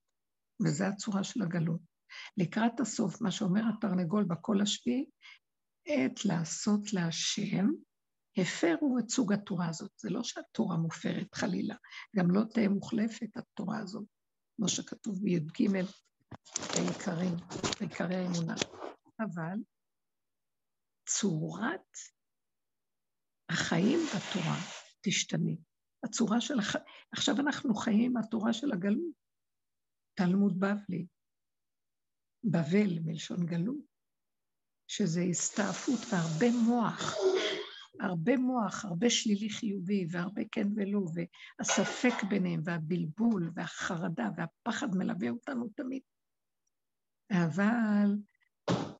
וזו הצורה של הגלות. לקראת הסוף, מה שאומר התרנגול בקול השביעי, עת לעשות להשם, הפרו את סוג התורה הזאת. זה לא שהתורה מופרת, חלילה. גם לא תהא מוחלפת התורה הזאת, כמו שכתוב בי"ג בעיקרי האמונה. אבל צורת החיים בתורה תשתנה. הצורה של החיים, עכשיו אנחנו חיים התורה של הגלות. תלמוד בבלי, בבל מלשון גלות, שזה הסתעפות והרבה מוח, הרבה מוח, הרבה שלילי חיובי והרבה כן ולא, והספק ביניהם והבלבול והחרדה והפחד מלווה אותנו תמיד. אבל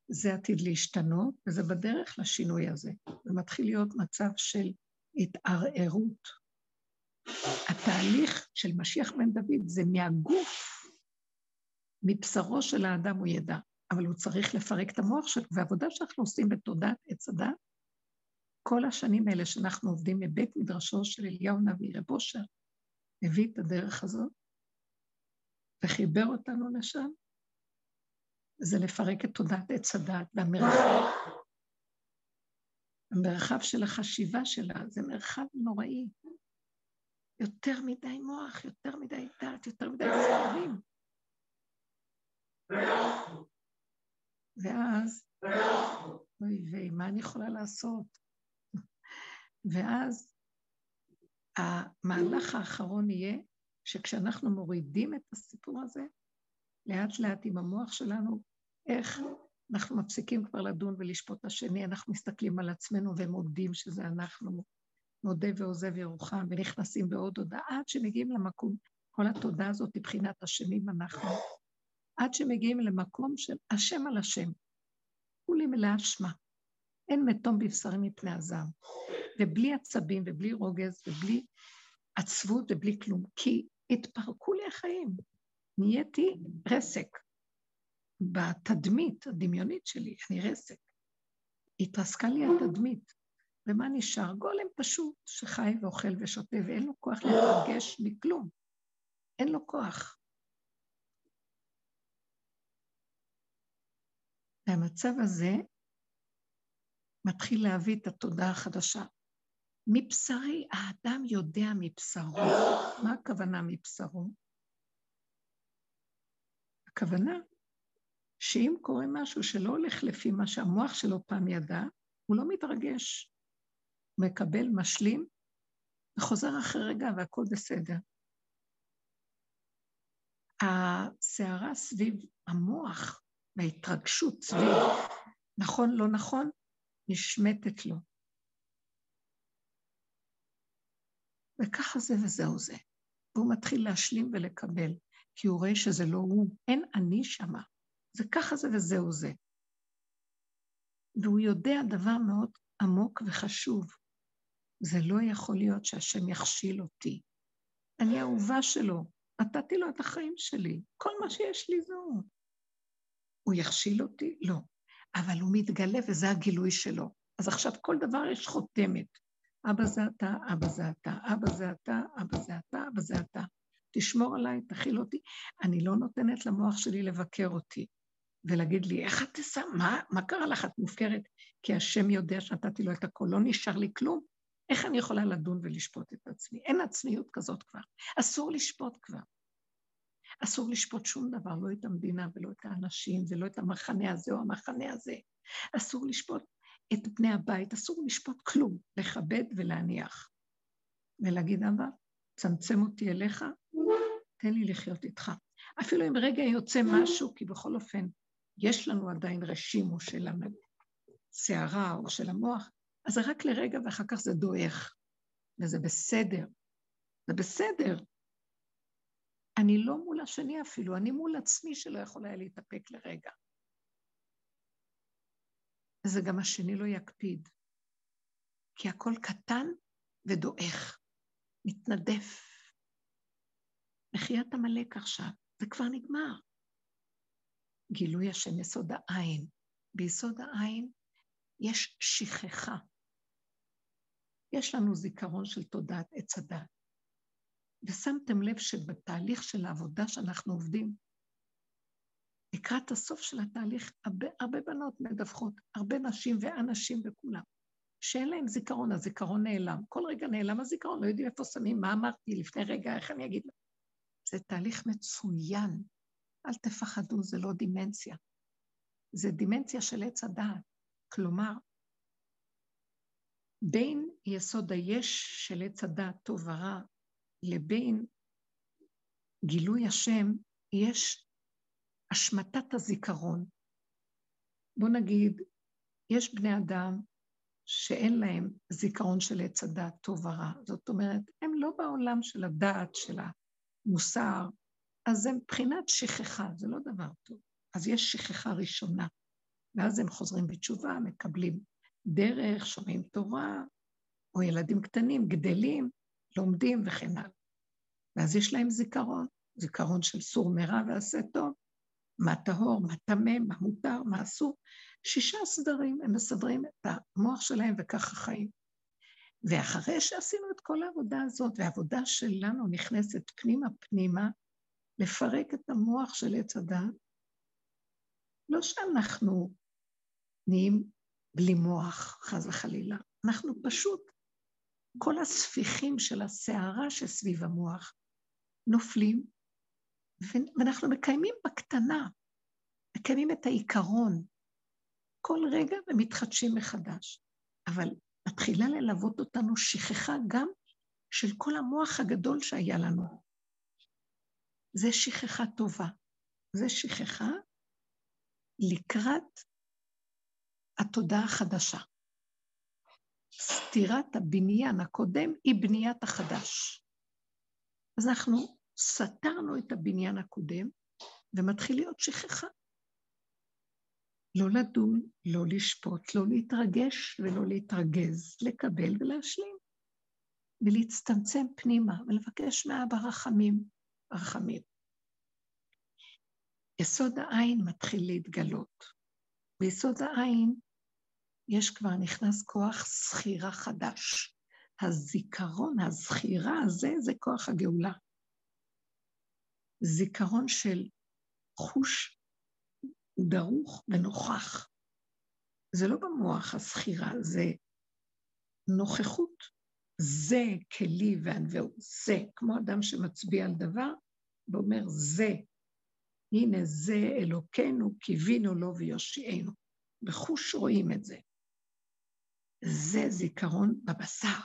זה עתיד להשתנות, וזה בדרך לשינוי הזה. זה מתחיל להיות מצב של התערערות. התהליך של משיח בן דוד זה מהגוף מבשרו של האדם הוא ידע, אבל הוא צריך לפרק את המוח שלו, והעבודה שאנחנו עושים בתודעת עץ הדת, כל השנים האלה שאנחנו עובדים מבית מדרשו של אליהו נביא, רב אושר, הביא את הדרך הזאת וחיבר אותנו לשם, זה לפרק את תודעת עץ הדת והמרחב. המרחב של החשיבה שלה זה מרחב נוראי. יותר מדי מוח, יותר מדי דת, יותר מדי סערים. ואז, אוי ויי, מה אני יכולה לעשות? ואז המהלך האחרון יהיה שכשאנחנו מורידים את הסיפור הזה, לאט לאט עם המוח שלנו, איך אנחנו מפסיקים כבר לדון ולשפוט השני, אנחנו מסתכלים על עצמנו ומודים שזה אנחנו, מודה ועוזב ירוחם, ונכנסים בעוד הודעה, עד שמגיעים למקום, כל התודה הזאת מבחינת אשמים אנחנו, עד שמגיעים למקום של השם על השם. כולי מלאה אשמה. אין מתום בבשרי מפני הזעם. ובלי עצבים ובלי רוגז ובלי עצבות ובלי כלום. כי התפרקו לי החיים. נהייתי רסק. בתדמית הדמיונית שלי, אני רסק. התרסקה לי התדמית. ומה נשאר? גולם פשוט שחי ואוכל ושותה ואין לו כוח להתרגש מכלום. אין לו כוח. והמצב הזה מתחיל להביא את התודעה החדשה. מבשרי, האדם יודע מבשרו. מה הכוונה מבשרו? הכוונה שאם קורה משהו שלא הולך לפי מה שהמוח שלו פעם ידע, הוא לא מתרגש. מקבל, משלים, וחוזר אחרי רגע והכול בסדר. הסערה סביב המוח וההתרגשות סביב נכון, לא נכון, נשמטת לו. וככה זה וזהו זה. והוא מתחיל להשלים ולקבל, כי הוא רואה שזה לא הוא, אין אני שמה. זה ככה זה וזהו זה. והוא יודע דבר מאוד עמוק וחשוב. זה לא יכול להיות שהשם יכשיל אותי. אני אהובה שלו, נתתי לו את החיים שלי, כל מה שיש לי זה הוא. הוא יכשיל אותי? לא. אבל הוא מתגלה וזה הגילוי שלו. אז עכשיו כל דבר יש חותמת. אבא זה אתה, אבא זה אתה, אבא זה אתה, אבא זה אתה, אבא זה אתה. תשמור עליי, תכיל אותי. אני לא נותנת למוח שלי לבקר אותי ולהגיד לי, איך את תעשה? מה, מה קרה לך? את מופקרת? כי השם יודע שנתתי לו את הכל, לא נשאר לי כלום. איך אני יכולה לדון ולשפוט את עצמי? אין עצמיות כזאת כבר. אסור לשפוט כבר. אסור לשפוט שום דבר, לא את המדינה ולא את האנשים ולא את המחנה הזה או המחנה הזה. אסור לשפוט את בני הבית, אסור לשפוט כלום, לכבד ולהניח. ולהגיד, אבא, צמצם אותי אליך, תן לי לחיות איתך. אפילו אם רגע יוצא משהו, כי בכל אופן, יש לנו עדיין רשימו של הסערה או של המוח, אז זה רק לרגע ואחר כך זה דועך, וזה בסדר. זה בסדר. אני לא מול השני אפילו, אני מול עצמי שלא יכול היה להתאפק לרגע. וזה גם השני לא יקפיד, כי הכל קטן ודועך, מתנדף. מחיית עמלק עכשיו, זה כבר נגמר. גילוי השם יסוד העין. ביסוד העין יש שכחה. יש לנו זיכרון של תודעת עץ הדת. ושמתם לב שבתהליך של העבודה שאנחנו עובדים, לקראת הסוף של התהליך, הרבה, הרבה בנות מדווחות, הרבה נשים ואנשים וכולם, שאין להם זיכרון, הזיכרון נעלם. כל רגע נעלם הזיכרון, לא יודעים איפה שמים, מה אמרתי לפני רגע, איך אני אגיד. זה תהליך מצוין. אל תפחדו, זה לא דימנציה. זה דימנציה של עץ הדעת. כלומר, בין יסוד היש של עץ הדעת טוב ורע לבין גילוי השם, יש השמטת הזיכרון. בוא נגיד, יש בני אדם שאין להם זיכרון של עץ הדעת טוב ורע. זאת אומרת, הם לא בעולם של הדעת, של המוסר, אז זה מבחינת שכחה, זה לא דבר טוב. אז יש שכחה ראשונה, ואז הם חוזרים בתשובה, מקבלים דרך, שומעים תורה, או ילדים קטנים, גדלים, לומדים וכן הלאה. ואז יש להם זיכרון, זיכרון של סור מרע ועשה טוב, מה טהור, מה טמא, מה מותר, מה אסור. שישה סדרים, הם מסדרים את המוח שלהם וככה חיים. ואחרי שעשינו את כל העבודה הזאת, והעבודה שלנו נכנסת פנימה-פנימה, לפרק את המוח של עץ הדת, לא שאנחנו נהיים בלי מוח, חס וחלילה, אנחנו פשוט, כל הספיחים של הסערה שסביב המוח נופלים, ואנחנו מקיימים בקטנה, מקיימים את העיקרון כל רגע ומתחדשים מחדש. אבל מתחילה ללוות אותנו שכחה גם של כל המוח הגדול שהיה לנו. זה שכחה טובה. זה שכחה לקראת התודעה החדשה. סתירת הבניין הקודם היא בניית החדש. אז אנחנו סתרנו את הבניין הקודם, ומתחיל להיות שכחה. לא לדון, לא לשפוט, לא להתרגש ולא להתרגז, לקבל ולהשלים, ולהצטמצם פנימה ולבקש מאבא רחמים, רחמים. יסוד העין מתחיל להתגלות. ביסוד העין יש כבר נכנס כוח זכירה חדש. הזיכרון, הזכירה הזה, זה כוח הגאולה. זיכרון של חוש דרוך ונוכח. זה לא במוח הזכירה, זה נוכחות. זה כלי וענווהו, זה, כמו אדם שמצביע על דבר ואומר זה, הנה זה אלוקינו, קיווינו לו ויושיענו. בחוש רואים את זה. זה זיכרון בבשר,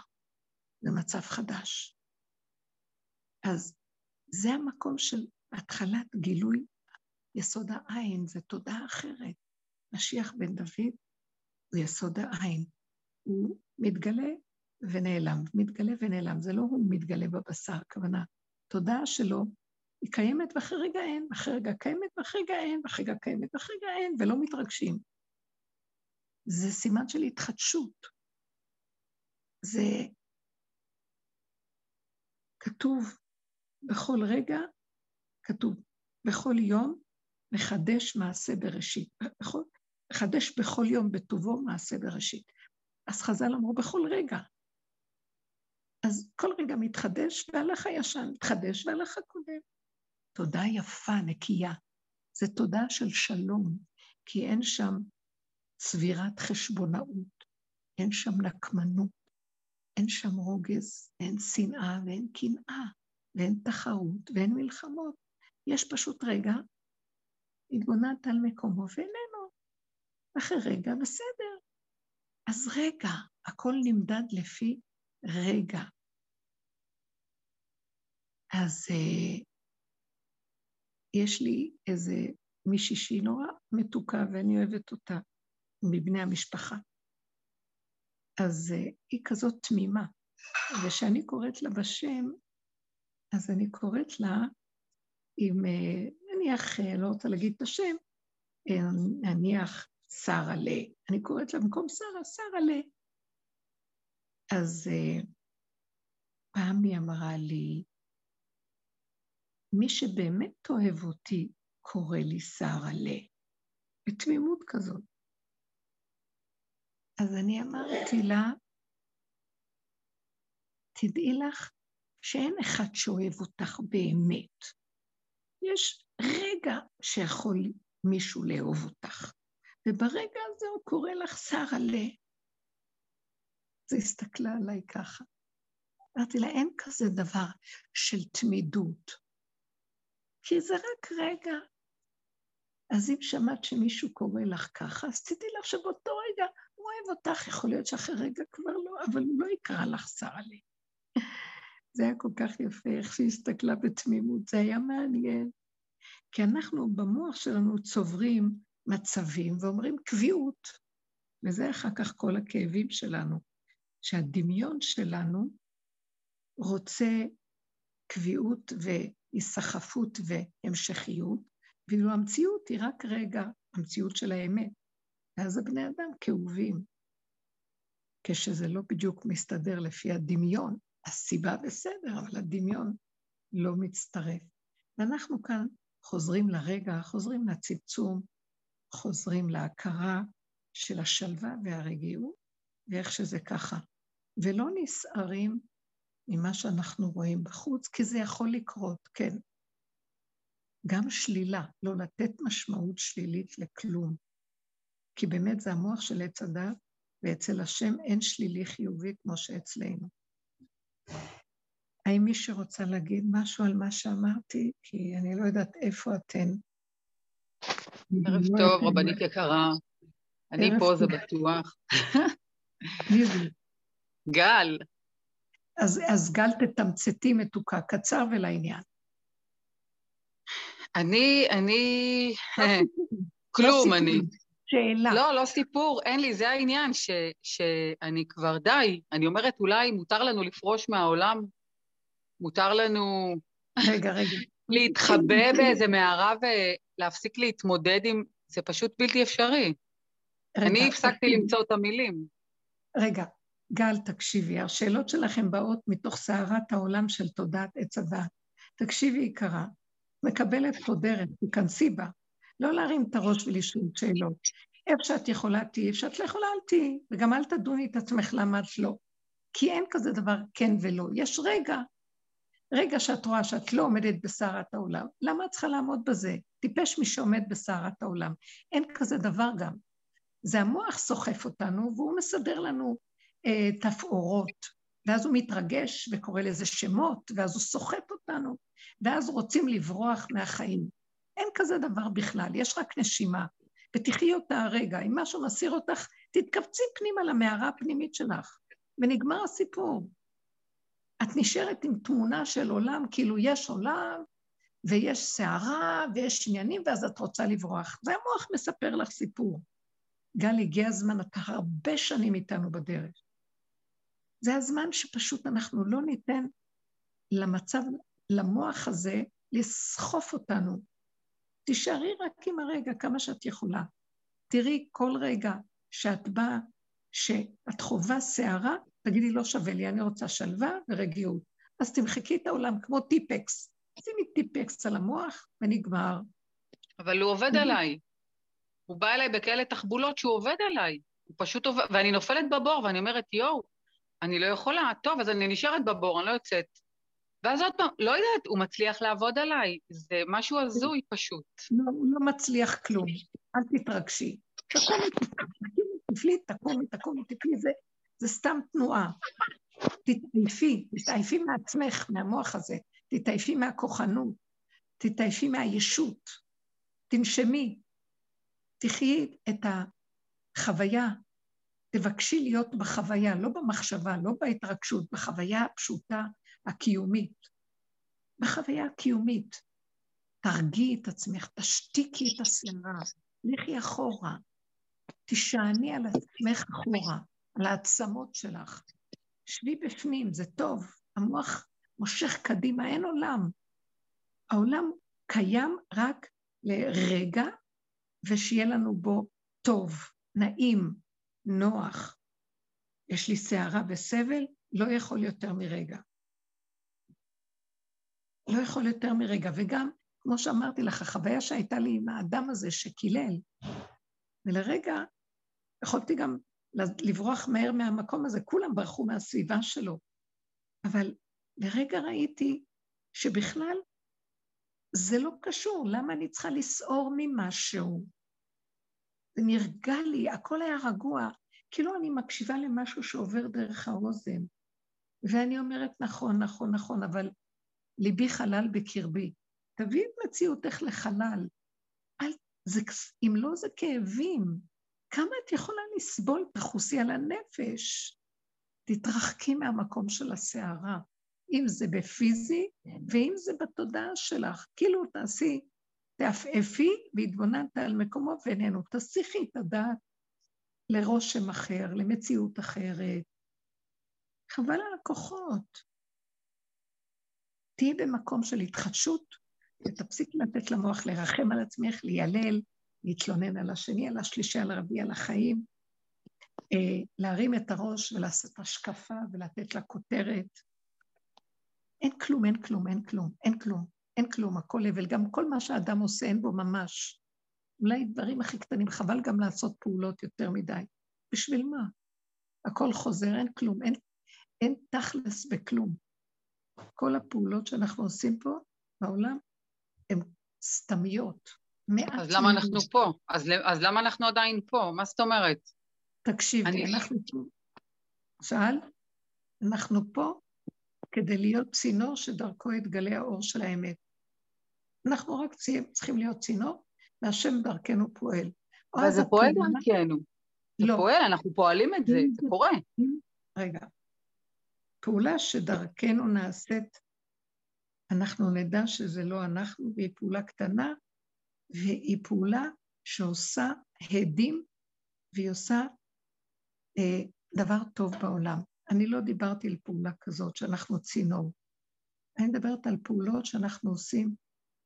זה מצב חדש. אז זה המקום של התחלת גילוי יסוד העין, זה תודעה אחרת. משיח בן דוד הוא יסוד העין. הוא מתגלה ונעלם, מתגלה ונעלם. זה לא הוא מתגלה בבשר, הכוונה. תודעה שלו היא קיימת ואחרי רגע אין, ואחרי רגע קיימת ואחרי רגע אין, ואחרי רגע קיימת ואחרי רגע אין, ולא מתרגשים. זה סימן של התחדשות. זה כתוב בכל רגע, כתוב בכל יום מחדש מעשה בראשית. בכל, מחדש בכל יום בטובו מעשה בראשית. אז חז"ל אמרו בכל רגע. אז כל רגע מתחדש והלך הישן, מתחדש והלך הקודם. תודה יפה, נקייה. זה תודה של שלום, כי אין שם צבירת חשבונאות, אין שם נקמנות, אין שם רוגז, אין שנאה ואין קנאה, ואין תחרות ואין מלחמות. יש פשוט רגע, התבוננת על מקומו ואיננו. אחרי רגע, בסדר. אז רגע, הכל נמדד לפי רגע. אז uh, יש לי איזה מישהי שהיא נורא מתוקה ואני אוהבת אותה, מבני המשפחה. אז uh, היא כזאת תמימה, וכשאני קוראת לה בשם, אז אני קוראת לה עם, uh, נניח, uh, לא רוצה להגיד את השם, נניח שרה ל. אני קוראת לה במקום שרה, שרה ל. אז uh, פעם היא אמרה לי, מי שבאמת אוהב אותי קורא לי ל. בתמימות כזאת. אז אני אמרתי לה, תדעי לך שאין אחד שאוהב אותך באמת. יש רגע שיכול מישהו לאהוב אותך, וברגע הזה הוא קורא לך שרה ל. אז היא הסתכלה עליי ככה. אמרתי לה, אין כזה דבר של תמידות. כי זה רק רגע. אז אם שמעת שמישהו קורא לך ככה, אז תדעי לך שבאותו רגע הוא אוהב אותך, יכול להיות שאחרי רגע כבר לא, אבל הוא לא יקרא לך שרה לי. זה היה כל כך יפה, איך שהיא הסתכלה בתמימות, זה היה מעניין. כי אנחנו במוח שלנו צוברים מצבים ואומרים קביעות, וזה אחר כך כל הכאבים שלנו, שהדמיון שלנו רוצה קביעות ו... היסחפות והמשכיות, ואילו המציאות היא רק רגע, המציאות של האמת. ואז הבני אדם כאובים. כשזה לא בדיוק מסתדר לפי הדמיון, הסיבה בסדר, אבל הדמיון לא מצטרף. ואנחנו כאן חוזרים לרגע, חוזרים לצמצום, חוזרים להכרה של השלווה והרגיעות, ואיך שזה ככה. ולא נסערים ממה שאנחנו רואים בחוץ, כי זה יכול לקרות, כן. גם שלילה, לא לתת משמעות שלילית לכלום. כי באמת זה המוח של עץ הדת, ואצל השם אין שלילי חיובי כמו שאצלנו. האם מי שרוצה להגיד משהו על מה שאמרתי? כי אני לא יודעת איפה אתן. ערב לא טוב, רבנית יקרה. אני פה, זה בטוח. גל. אז, אז גל תתמצתי מתוקה, קצר ולעניין. אני, אני, כלום לא אני. שאלה. לא, לא סיפור, אין לי, זה העניין, ש, שאני כבר די. אני אומרת, אולי מותר לנו לפרוש מהעולם? מותר לנו... רגע, רגע. להתחבא באיזה מערה ולהפסיק להתמודד עם... זה פשוט בלתי אפשרי. רגע, אני הפסקתי למצוא את המילים. רגע, גל, תקשיבי, השאלות שלכם באות מתוך סערת העולם של תודעת עץ הדעת. תקשיבי, יקרה, מקבלת חודרת, תיכנסי בה. לא להרים את הראש ולשאול שאלות. איפה שאת יכולה תהיי, איפה שאת לא יכולה אל תהיי, וגם אל תדוני את עצמך למה את לא. כי אין כזה דבר כן ולא. יש רגע, רגע שאת רואה שאת לא עומדת בסערת העולם, למה את צריכה לעמוד בזה? טיפש מי שעומד בסערת העולם. אין כזה דבר גם. זה המוח סוחף אותנו, והוא מסדר לנו תפאורות, ואז הוא מתרגש וקורא לזה שמות, ואז הוא סוחט אותנו, ואז רוצים לברוח מהחיים. אין כזה דבר בכלל, יש רק נשימה, ותחי אותה הרגע. אם משהו מסיר אותך, תתכווצי פנימה למערה הפנימית שלך, ונגמר הסיפור. את נשארת עם תמונה של עולם, כאילו יש עולם, ויש סערה, ויש עניינים, ואז את רוצה לברוח. זה המוח מספר לך סיפור. גל, הגיע הזמן, אתה הרבה שנים איתנו בדרך. זה הזמן שפשוט אנחנו לא ניתן למצב, למוח הזה, לסחוף אותנו. תישארי רק עם הרגע כמה שאת יכולה. תראי כל רגע שאת באה, שאת חווה סערה, תגידי, לא שווה לי, אני רוצה שלווה ורגיעות. אז תמחקי את העולם כמו טיפקס. שימי טיפקס על המוח ונגמר. אבל הוא עובד עליי. הוא בא אליי בכאלה תחבולות שהוא עובד עליי. הוא פשוט עובד, ואני נופלת בבור ואני אומרת, יואו, אני לא יכולה, טוב, אז אני נשארת בבור, אני לא יוצאת. ואז עוד פעם, לא יודעת, הוא מצליח לעבוד עליי, זה משהו הזוי פשוט. לא, הוא לא מצליח כלום, אל תתרגשי. תקומי, תפלי, תקומי, תקומי, תפלי, זה, זה סתם תנועה. תתעייפי, תתעייפי מעצמך, מהמוח הזה, תתעייפי מהכוחנות, תתעייפי מהישות, תנשמי, תחי את החוויה, תבקשי להיות בחוויה, לא במחשבה, לא בהתרגשות, בחוויה הפשוטה הקיומית. בחוויה הקיומית. תרגיעי את עצמך, תשתיקי את הסערה, לכי אחורה, תישעני על עצמך אחורה, על העצמות שלך. שבי בפנים, זה טוב. המוח מושך קדימה, אין עולם. העולם קיים רק לרגע, ושיהיה לנו בו טוב, נעים, נוח. יש לי סערה וסבל, לא יכול יותר מרגע. לא יכול יותר מרגע. וגם, כמו שאמרתי לך, החוויה שהייתה לי עם האדם הזה שקילל, ולרגע יכולתי גם לברוח מהר מהמקום הזה, כולם ברחו מהסביבה שלו. אבל לרגע ראיתי שבכלל זה לא קשור, למה אני צריכה לסעור ממשהו? זה נרגע לי, הכל היה רגוע, כאילו אני מקשיבה למשהו שעובר דרך האוזן. ואני אומרת, נכון, נכון, נכון, אבל ליבי חלל בקרבי. תביאי את מציאותך לחלל. אל, זה, אם לא זה כאבים, כמה את יכולה לסבול? תחוסי על הנפש. תתרחקי מהמקום של הסערה, אם זה בפיזי ואם זה בתודעה שלך. כאילו תעשי, תעפעפי והתבוננת על מקומו ואיננו. תסיכי את הדעת לרושם אחר, למציאות אחרת. חבל על הכוחות. תהיי במקום של התחדשות, ותפסיקי לתת למוח לרחם על עצמך, ליילל, להתלונן על השני, על השלישי, על הרביעי, על החיים, אה, להרים את הראש ולעשות השקפה ולתת לה כותרת. אין כלום, אין כלום, אין כלום, אין כלום, אין כלום, הכל הבל. גם כל מה שאדם עושה אין בו ממש. אולי דברים הכי קטנים, חבל גם לעשות פעולות יותר מדי. בשביל מה? הכל חוזר, אין כלום, אין, אין תכלס בכלום. כל הפעולות שאנחנו עושים פה בעולם הן סתמיות. אז למה אנחנו פה? אז, אז למה אנחנו עדיין פה? מה זאת אומרת? תקשיבי, אני... אנחנו פה. שאל? אנחנו פה כדי להיות צינור שדרכו יתגלה האור של האמת. אנחנו רק צריכים להיות צינור, והשם דרכנו פועל. אבל זה פועל דרכנו. זה לא. פועל, אנחנו פועלים את זה, זה קורה. רגע, פעולה שדרכנו נעשית, אנחנו נדע שזה לא אנחנו, והיא פעולה קטנה, והיא פעולה שעושה הדים, והיא עושה אה, דבר טוב בעולם. אני לא דיברתי על פעולה כזאת שאנחנו צינור. אני מדברת על פעולות שאנחנו עושים,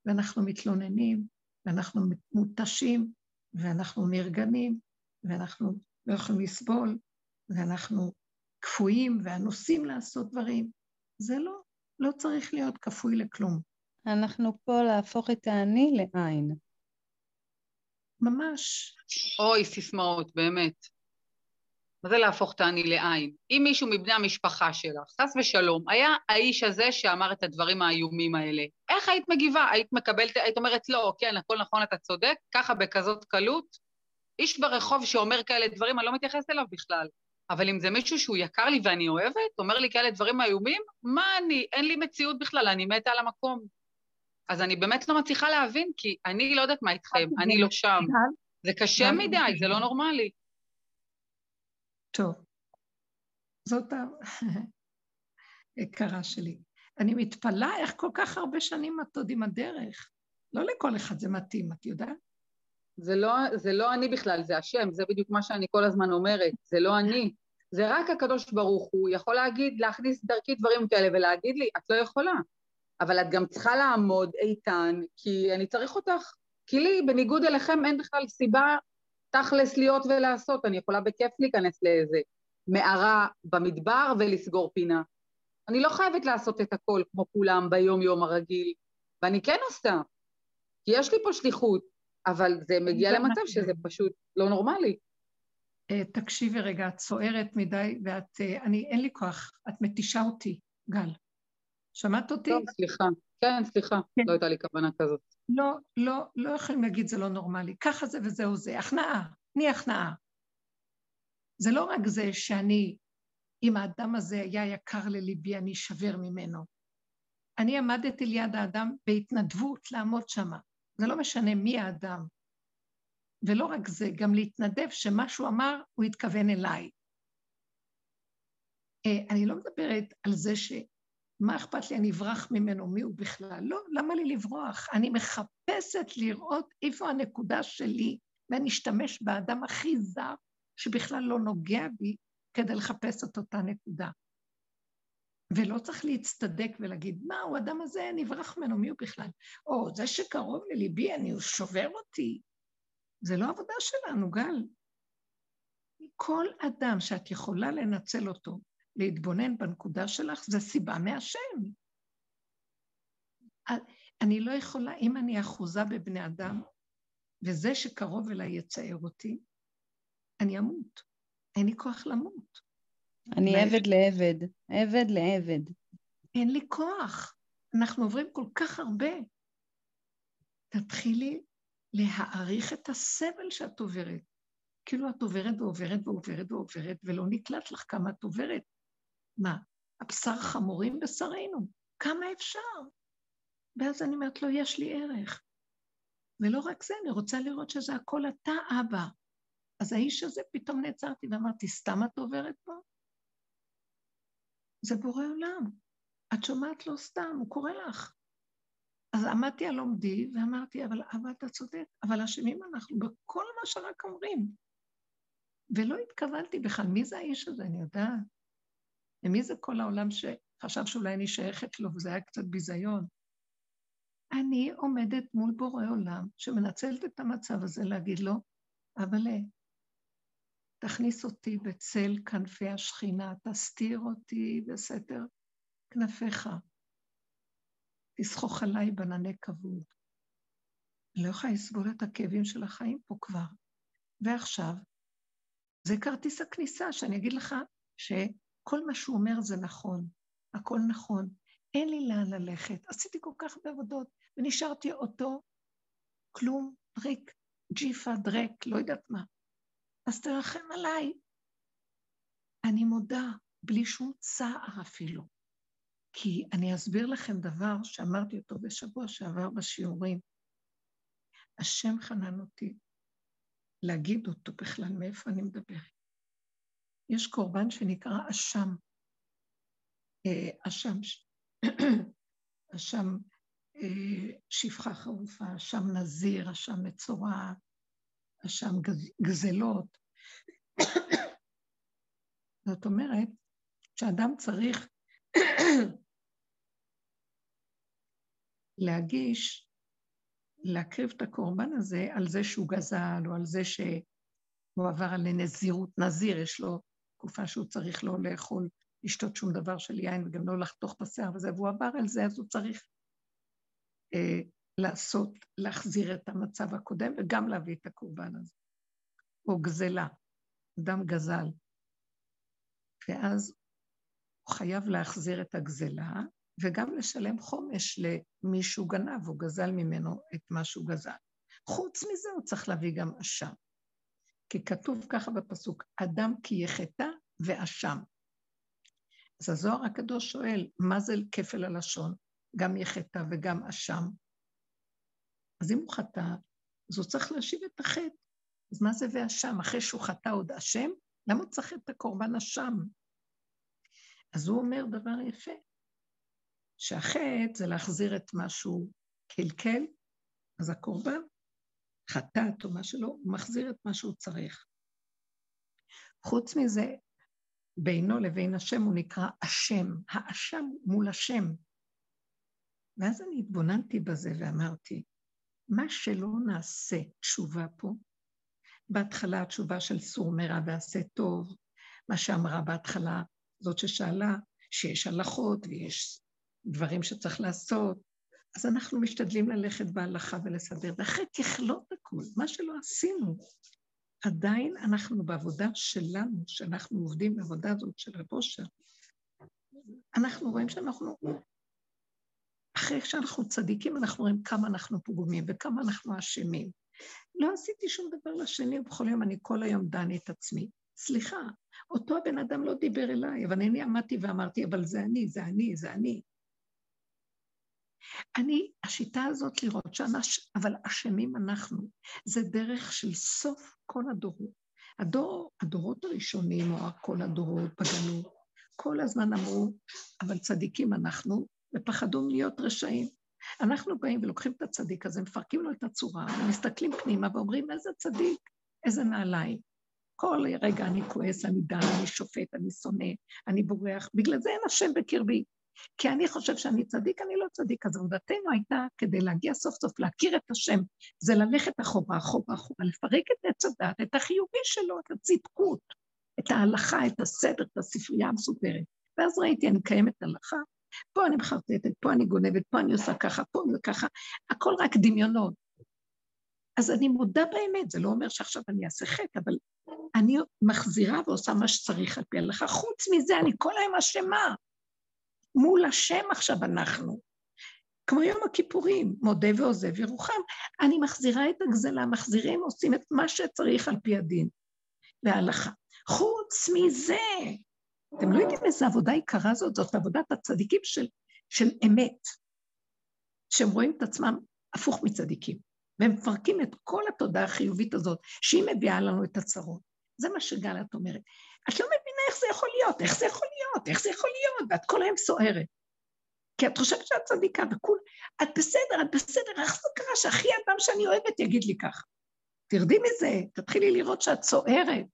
ואנחנו מתלוננים, ואנחנו מותשים, ואנחנו נרגנים, ואנחנו לא יכולים לסבול, ואנחנו כפויים ואנוסים לעשות דברים. זה לא, לא צריך להיות כפוי לכלום. אנחנו פה להפוך את האני לעין. ממש. אוי, סיסמאות, באמת. מה זה להפוך את האני לעין? אם מישהו מבני המשפחה שלך, חס ושלום, היה האיש הזה שאמר את הדברים האיומים האלה, איך היית מגיבה? היית מקבלת, היית אומרת, לא, כן, הכל נכון, אתה צודק, ככה בכזאת קלות? איש ברחוב שאומר כאלה דברים, אני לא מתייחסת אליו בכלל. אבל אם זה מישהו שהוא יקר לי ואני אוהבת, אומר לי כאלה דברים איומים, מה אני? אין לי מציאות בכלל, אני מתה על המקום. אז אני באמת לא מצליחה להבין, כי אני לא יודעת מה איתכם, אני לא שם. זה קשה מדי, זה לא נורמלי. טוב, זאת היקרה שלי. אני מתפלאה איך כל כך הרבה שנים את עוד עם הדרך. לא לכל אחד זה מתאים, את יודעת? זה לא, זה לא אני בכלל, זה השם, זה בדיוק מה שאני כל הזמן אומרת, זה לא אני. זה רק הקדוש ברוך הוא יכול להגיד, להכניס דרכי דברים כאלה ולהגיד לי, את לא יכולה. אבל את גם צריכה לעמוד איתן, כי אני צריך אותך. כי לי, בניגוד אליכם, אין בכלל סיבה תכלס להיות ולעשות. אני יכולה בכיף להיכנס לאיזה מערה במדבר ולסגור פינה. אני לא חייבת לעשות את הכל כמו כולם ביום-יום הרגיל, ואני כן עושה. כי יש לי פה שליחות, אבל זה מגיע למצב שזה פשוט לא נורמלי. אה, תקשיבי רגע, את סוערת מדי, ואת, אה, אני, אין לי כוח, את מתישה אותי, גל. שמעת אותי? טוב, סליחה. כן, סליחה, כן. לא הייתה לי כוונה כזאת. לא, לא, לא יכולים להגיד זה לא נורמלי. ככה זה וזהו זה. הכנעה, תני הכנעה. זה לא רק זה שאני, אם האדם הזה היה יקר לליבי, אני אשבר ממנו. אני עמדתי ליד האדם בהתנדבות לעמוד שם. זה לא משנה מי האדם. ולא רק זה, גם להתנדב שמה שהוא אמר, הוא התכוון אליי. אה, אני לא מדברת על זה ש... מה אכפת לי, אני אברח ממנו, מי הוא בכלל? לא, למה לי לברוח? אני מחפשת לראות איפה הנקודה שלי, ואני אשתמש באדם הכי זר, שבכלל לא נוגע בי, כדי לחפש את אותה נקודה. ולא צריך להצטדק ולהגיד, מה, הוא אדם הזה, אני אברח ממנו, מי הוא בכלל? או, זה שקרוב לליבי, אני, הוא שובר אותי. זה לא עבודה שלנו, גל. כל אדם שאת יכולה לנצל אותו להתבונן בנקודה שלך, זה סיבה מהשם. אני לא יכולה, אם אני אחוזה בבני אדם, וזה שקרוב אליי יצער אותי, אני אמות. אין לי כוח למות. אני עבד לעבד, עבד לעבד. אין לי כוח. אנחנו עוברים כל כך הרבה. תתחילי להעריך את הסבל שאת עוברת. כאילו את עוברת ועוברת ועוברת ועוברת, ולא נקלט לך כמה את עוברת. מה, הבשר חמורים בשרנו, כמה אפשר? ואז אני אומרת לו, יש לי ערך. ולא רק זה, אני רוצה לראות שזה הכל אתה, אבא. אז האיש הזה, פתאום נעצרתי ואמרתי, סתם את עוברת פה? זה בורא עולם. את שומעת לא סתם, הוא קורא לך. אז עמדתי על עומדי ואמרתי, אבל אבא, אתה צודק, אבל אשמים אנחנו בכל מה שרק אומרים. ולא התכוונתי בכלל, מי זה האיש הזה, אני יודעת. ומי זה כל העולם שחשב שאולי אני שייכת לו, וזה היה קצת ביזיון? אני עומדת מול בורא עולם שמנצלת את המצב הזה להגיד לו, אבל תכניס אותי בצל כנפי השכינה, תסתיר אותי בסתר כנפיך. תסחוך עליי בנני כבוד. אני לא יכולה לסבול את הכאבים של החיים פה כבר. ועכשיו, זה כרטיס הכניסה, שאני אגיד לך שכל מה שהוא אומר זה נכון, הכל נכון. אין לי לאן ללכת, עשיתי כל כך הרבה עבודות, ונשארתי אותו, כלום, דריק, ג'יפה, דרק, לא יודעת מה. אז תרחם עליי. אני מודה, בלי שום צער אפילו. כי אני אסביר לכם דבר שאמרתי אותו בשבוע שעבר בשיעורים. השם חנן אותי להגיד אותו בכלל, מאיפה אני מדברת. יש קורבן שנקרא אשם. אה, אשם, אשם אה, שפחה חרופה, אשם נזיר, אשם מצורע, אשם גזלות. זאת אומרת, שאדם צריך להגיש, להקריב את הקורבן הזה על זה שהוא גזל, או על זה שהוא עבר על נזירות, נזיר, יש לו תקופה שהוא צריך לא לאכול, לשתות שום דבר של יין וגם לא לחתוך בשיער וזה, והוא עבר על זה, אז הוא צריך אה, לעשות, להחזיר את המצב הקודם וגם להביא את הקורבן הזה. או גזלה, אדם גזל. ואז הוא חייב להחזיר את הגזלה, וגם לשלם חומש למי שהוא גנב, או גזל ממנו את מה שהוא גזל. חוץ מזה הוא צריך להביא גם אשם. כי כתוב ככה בפסוק, אדם כי יחטא ואשם. אז הזוהר הקדוש שואל, מה זה כפל הלשון? גם יחטא וגם אשם. אז אם הוא חטא, אז הוא צריך להשיב את החטא. אז מה זה ואשם? אחרי שהוא חטא עוד אשם? למה הוא צריך את הקורבן אשם? אז הוא אומר דבר יפה, שהחטא זה להחזיר את מה שהוא קלקל, אז הקורבן, חטאת או מה שלא, הוא מחזיר את מה שהוא צריך. חוץ מזה, בינו לבין השם הוא נקרא השם, האשם מול השם. ואז אני התבוננתי בזה ואמרתי, מה שלא נעשה תשובה פה, בהתחלה התשובה של סור מרע ועשה טוב, מה שאמרה בהתחלה זאת ששאלה שיש הלכות ויש דברים שצריך לעשות, אז אנחנו משתדלים ללכת בהלכה ולסדר, ואחרי תכלות הכול, מה שלא עשינו. עדיין אנחנו בעבודה שלנו, שאנחנו עובדים בעבודה הזאת של הבושר, אנחנו רואים שאנחנו, אחרי שאנחנו צדיקים, אנחנו רואים כמה אנחנו פגומים וכמה אנחנו אשמים. לא עשיתי שום דבר לשני, ובכל יום אני כל היום דני את עצמי. סליחה, אותו הבן אדם לא דיבר אליי, אבל אני עמדתי ואמרתי, אבל זה אני, זה אני, זה אני. אני, השיטה הזאת לראות שאנש, אבל אשמים אנחנו, זה דרך של סוף כל הדורות. הדור, הדורות הראשונים, או כל הדורות בגלות, כל הזמן אמרו, אבל צדיקים אנחנו, ופחדו להיות רשעים. אנחנו באים ולוקחים את הצדיק הזה, מפרקים לו את הצורה, ומסתכלים פנימה ואומרים, איזה צדיק, איזה נעליים. כל רגע אני כועס, אני דן, אני שופט, אני שונא, אני בורח. בגלל זה אין השם בקרבי. כי אני חושב שאני צדיק, אני לא צדיק. אז עבודתנו הייתה, כדי להגיע סוף סוף להכיר את השם, זה ללכת אחורה, אחורה, אחורה, לפרק את עץ הדת, את החיובי שלו, את הצדקות, את ההלכה, את הסדר, את הספרייה המסודרת. ואז ראיתי, אני מקיימת הלכה, פה אני מחרטטת, פה אני גונבת, פה אני עושה ככה, פה זה ככה, הכל רק דמיונות. אז אני מודה באמת, זה לא אומר שעכשיו אני אעשה חטא, אבל אני מחזירה ועושה מה שצריך על פי הלכה. חוץ מזה, אני כל היום אשמה. מול השם עכשיו אנחנו. כמו יום הכיפורים, מודה ועוזב ירוחם. אני מחזירה את הגזלה, מחזירים, עושים את מה שצריך על פי הדין וההלכה. חוץ מזה, אתם לא יודעים איזה עבודה יקרה זאת, זאת עבודת הצדיקים של, של אמת, שהם רואים את עצמם הפוך מצדיקים, והם מפרקים את כל התודעה החיובית הזאת, שהיא מביאה לנו את הצרות. זה מה שגלת אומרת. את לא מבינה איך זה יכול להיות, איך זה יכול להיות, איך זה יכול להיות, ואת כל היום סוערת. כי את חושבת שאת צדיקה, וכול, את בסדר, את בסדר, איך זה קרה שהכי אדם שאני אוהבת יגיד לי ככה? תרדי מזה, תתחילי לראות שאת סוערת,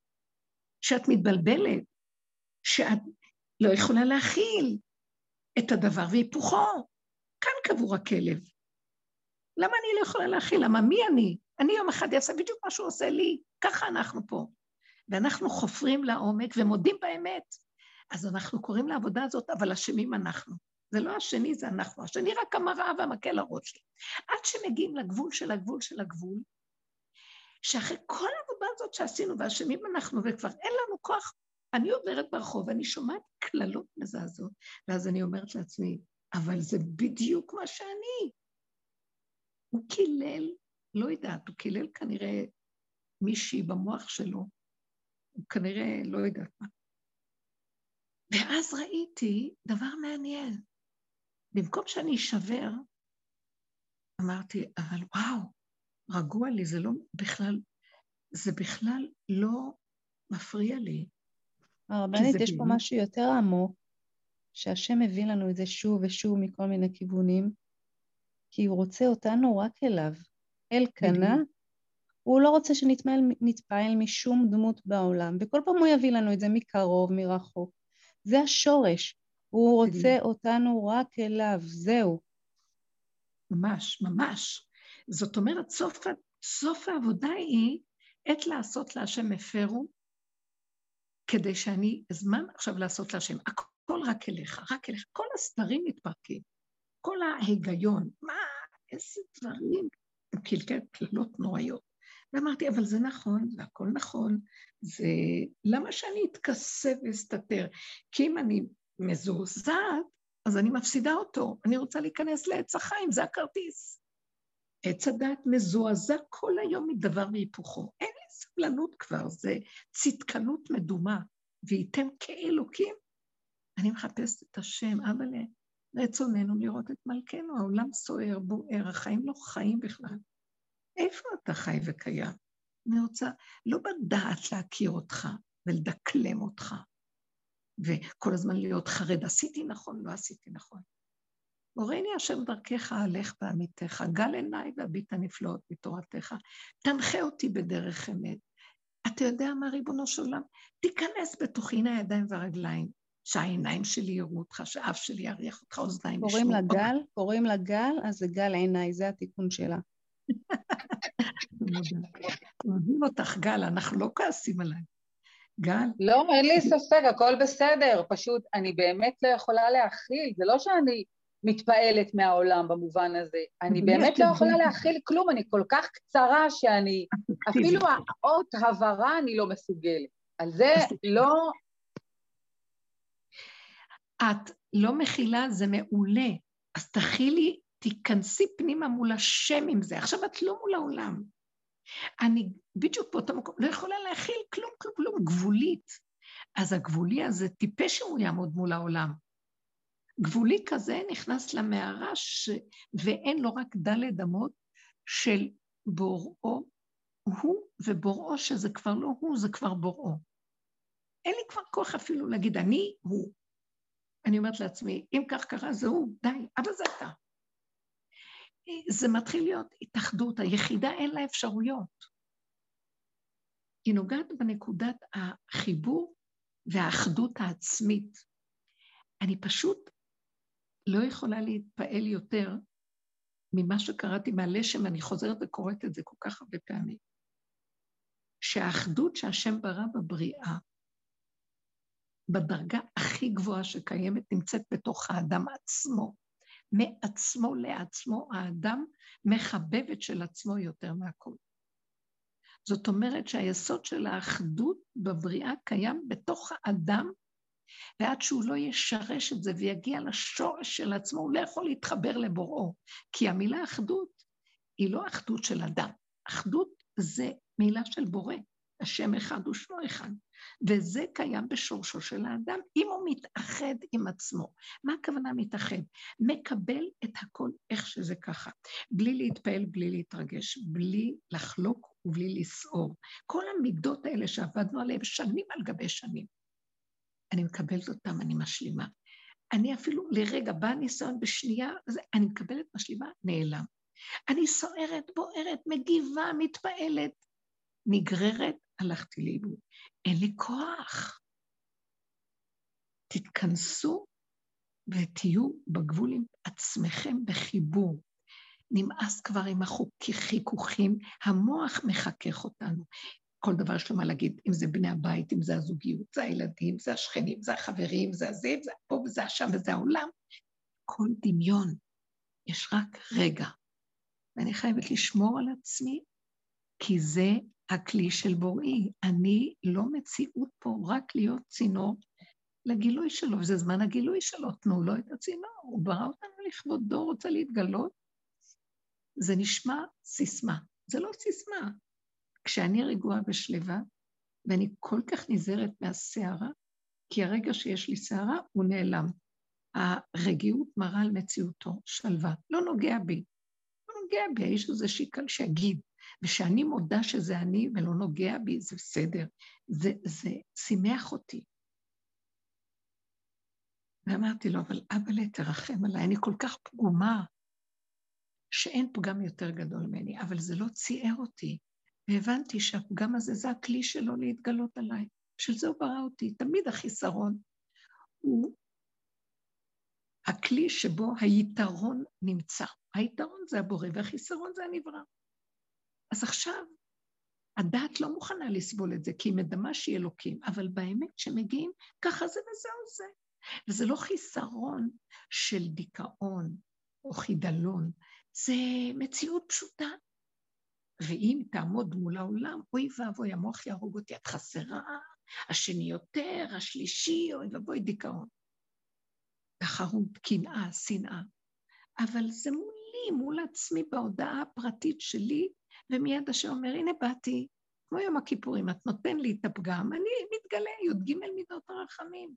שאת מתבלבלת, שאת לא יכולה להכיל את הדבר והיפוכו. כאן קבור הכלב. למה אני לא יכולה להכיל? למה מי אני? אני יום אחד אעשה בדיוק מה שהוא עושה לי, ככה אנחנו פה. ואנחנו חופרים לעומק ומודים באמת. אז אנחנו קוראים לעבודה הזאת, אבל אשמים אנחנו. זה לא השני, זה אנחנו. השני רק המראה והמקל הראש שלי. עד שמגיעים לגבול של הגבול של הגבול, שאחרי כל העבודה הזאת שעשינו, ואשמים אנחנו, וכבר אין לנו כוח, אני עוברת ברחוב ואני שומעת קללות מזעזעות, ואז אני אומרת לעצמי, אבל זה בדיוק מה שאני. הוא קילל, לא יודעת, הוא קילל כנראה מישהי במוח שלו, הוא כנראה לא יודעת מה. ואז ראיתי דבר מעניין. במקום שאני אשבר, אמרתי, אבל וואו, רגוע לי, זה לא בכלל, זה בכלל לא מפריע לי. הרבנית, יש פה משהו יותר עמוק, שהשם מביא לנו את זה שוב ושוב מכל מיני כיוונים, כי הוא רוצה אותנו רק אליו. אל קנה, הוא לא רוצה שנתפעל משום דמות בעולם, וכל פעם הוא יביא לנו את זה מקרוב, מרחוק. זה השורש. הוא רוצה אותנו רק אליו, זהו. ממש, ממש. זאת אומרת, סוף, סוף העבודה היא עת לעשות להשם הפרו, כדי שאני זמן עכשיו לעשות להשם. הכל רק אליך, רק אליך. כל הסדרים מתפרקים. כל ההיגיון, מה, איזה דברים, הם קלקל קללות נוראיות. ואמרתי, אבל זה נכון, זה הכל נכון, זה... למה שאני אתכסה ואסתתר? כי אם אני מזועזעת, אז אני מפסידה אותו. אני רוצה להיכנס לעץ החיים, זה הכרטיס. עץ הדת מזועזע כל היום מדבר והיפוכו. אין לי סבלנות כבר, זה צדקנות מדומה. וייתם כאלוקים. אני מחפשת את השם, אבל רצוננו לראות את מלכנו, העולם סוער, בוער, החיים לא חיים בכלל. איפה אתה חי וקיים? אני רוצה לא בדעת להכיר אותך ולדקלם אותך, וכל הזמן להיות חרד, עשיתי נכון, לא עשיתי נכון. מורני השם דרכך אהלך בעמיתך, גל עיניי והביט הנפלאות בתורתך, תנחה אותי בדרך אמת. אתה יודע מה, ריבונו של עולם? תיכנס בתוכי, הנה הידיים והרגליים, שהעיניים שלי יראו אותך, שהאף שלי יריח אותך, אוזניים ישמעו. קוראים לה גל, קוראים לה גל, אז זה גל עיניי, זה התיקון שלה. אוהבים אותך, גל, אנחנו לא כועסים עליי. גל? לא, אין לי ספק, הכל בסדר, פשוט אני באמת לא יכולה להכיל, זה לא שאני מתפעלת מהעולם במובן הזה. אני באמת לא יכולה להכיל כלום, אני כל כך קצרה שאני, אפילו האות הבהרה אני לא מסוגלת. על זה לא... את לא מכילה, זה מעולה. אז תכילי, תיכנסי פנימה מול השם עם זה. עכשיו את לא מול העולם. אני בדיוק באותו מקום, לא יכולה להכיל כלום, כלום, כלום, גבולית. אז הגבולי הזה טיפש שהוא יעמוד מול העולם. גבולי כזה נכנס למערה ש... ואין לו רק דלת אמות של בוראו הוא ובוראו, שזה כבר לא הוא, זה כבר בוראו. אין לי כבר כוח אפילו להגיד, אני הוא. אני אומרת לעצמי, אם כך קרה, זה הוא, די, אבל זה אתה. זה מתחיל להיות התאחדות, היחידה אין לה אפשרויות. היא נוגעת בנקודת החיבור והאחדות העצמית. אני פשוט לא יכולה להתפעל יותר ממה שקראתי מהלשם, אני חוזרת וקוראת את זה כל כך הרבה פעמים. שהאחדות שהשם ברא בבריאה, בדרגה הכי גבוהה שקיימת, נמצאת בתוך האדם עצמו. מעצמו לעצמו, האדם מחבב את של עצמו יותר מהכל. זאת אומרת שהיסוד של האחדות בבריאה קיים בתוך האדם, ועד שהוא לא ישרש את זה ויגיע לשורש של עצמו, הוא לא יכול להתחבר לבוראו. כי המילה אחדות היא לא אחדות של אדם. אחדות זה מילה של בורא. השם אחד ושמו אחד. וזה קיים בשורשו של האדם, אם הוא מתאחד עם עצמו. מה הכוונה מתאחד? מקבל את הכל איך שזה ככה, בלי להתפעל, בלי להתרגש, בלי לחלוק ובלי לסעור. כל המידות האלה שעבדנו עליהן שנים על גבי שנים. אני מקבלת אותן, אני משלימה. אני אפילו לרגע, בא הניסיון בשנייה, אני מקבלת, משלימה, נעלם. אני סוערת, בוערת, מגיבה, מתפעלת, נגררת, הלכתי לאיבוד. אין לי כוח. תתכנסו ותהיו בגבול עם עצמכם בחיבור. נמאס כבר עם החיכוכים, המוח מחכך אותנו. כל דבר יש לו מה להגיד, אם זה בני הבית, אם זה הזוגיות, זה הילדים, זה השכנים, זה החברים, זה הזה, זה פה וזה השם וזה העולם. כל דמיון. יש רק רגע. ואני חייבת לשמור על עצמי, כי זה הכלי של בוראי. אני לא מציאות פה רק להיות צינור לגילוי שלו, וזה זמן הגילוי שלו, תנו לו את הצינור, הוא ברא אותנו לכבודו, רוצה להתגלות. זה נשמע סיסמה, זה לא סיסמה. כשאני רגועה ושלווה, ואני כל כך נזהרת מהסערה, כי הרגע שיש לי סערה, הוא נעלם. הרגיעות מראה על מציאותו, שלווה. לא נוגע בי. לא נוגע בי, האיש הזה שיקל שיגיד. ושאני מודה שזה אני ולא נוגע בי, זה בסדר. זה, זה שימח אותי. ואמרתי לו, אבל אבא, תרחם עליי, אני כל כך פגומה, שאין פגם יותר גדול ממני, אבל זה לא ציער אותי. והבנתי שהפגם הזה זה הכלי שלו להתגלות עליי. בשביל זה הוא ברא אותי. תמיד החיסרון הוא הכלי שבו היתרון נמצא. היתרון זה הבורא והחיסרון זה הנברא. אז עכשיו, הדעת לא מוכנה לסבול את זה, כי היא מדמה שהיא אלוקים, אבל באמת, כשמגיעים, ככה זה וזהו זה. וזה לא חיסרון של דיכאון או חידלון, זה מציאות פשוטה. ואם תעמוד מול העולם, אוי ואבוי, המוח יהרוג אותי, את חסרה, השני יותר, השלישי, אוי ואבוי, דיכאון. תחרות, קנאה, שנאה. אבל זה מולי, מול עצמי, בהודעה הפרטית שלי, ומיד השם אומר, הנה באתי, כמו יום הכיפורים, את נותן לי את הפגם, אני מתגלה, י"ג מידות הרחמים.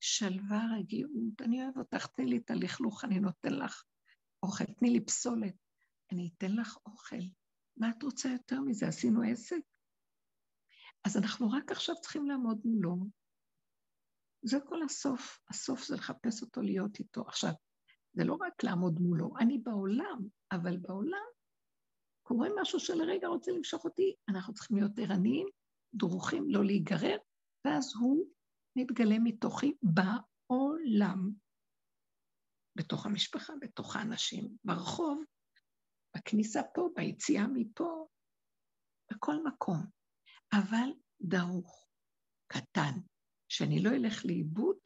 שלווה, רגיעות, אני אוהב אותך, תני לי את הלכלוך, אני נותן לך אוכל, תני לי פסולת, אני אתן לך אוכל. מה את רוצה יותר מזה? עשינו עסק? אז אנחנו רק עכשיו צריכים לעמוד מולו. זה כל הסוף. הסוף זה לחפש אותו, להיות איתו. עכשיו, זה לא רק לעמוד מולו, אני בעולם, אבל בעולם קורה משהו שלרגע רוצה למשוך אותי, אנחנו צריכים להיות ערניים, דרוכים, לא להיגרר, ואז הוא מתגלה מתוכי בעולם, בתוך המשפחה, בתוך האנשים, ברחוב, בכניסה פה, ביציאה מפה, בכל מקום. אבל דרוך, קטן, שאני לא אלך לאיבוד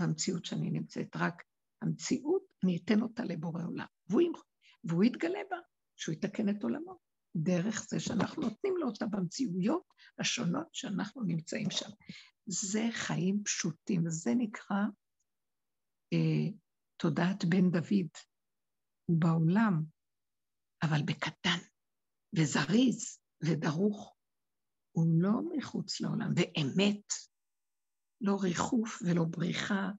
במציאות שאני נמצאת, רק המציאות אני אתן אותה לבורא עולם. והוא, והוא יתגלה בה, שהוא יתקן את עולמו, דרך זה שאנחנו נותנים לו אותה במציאויות השונות שאנחנו נמצאים שם. זה חיים פשוטים, וזה נקרא אה, תודעת בן דוד. הוא בעולם, אבל בקטן, וזריז, ודרוך. הוא לא מחוץ לעולם, ואמת. לא ריחוף ולא בריחה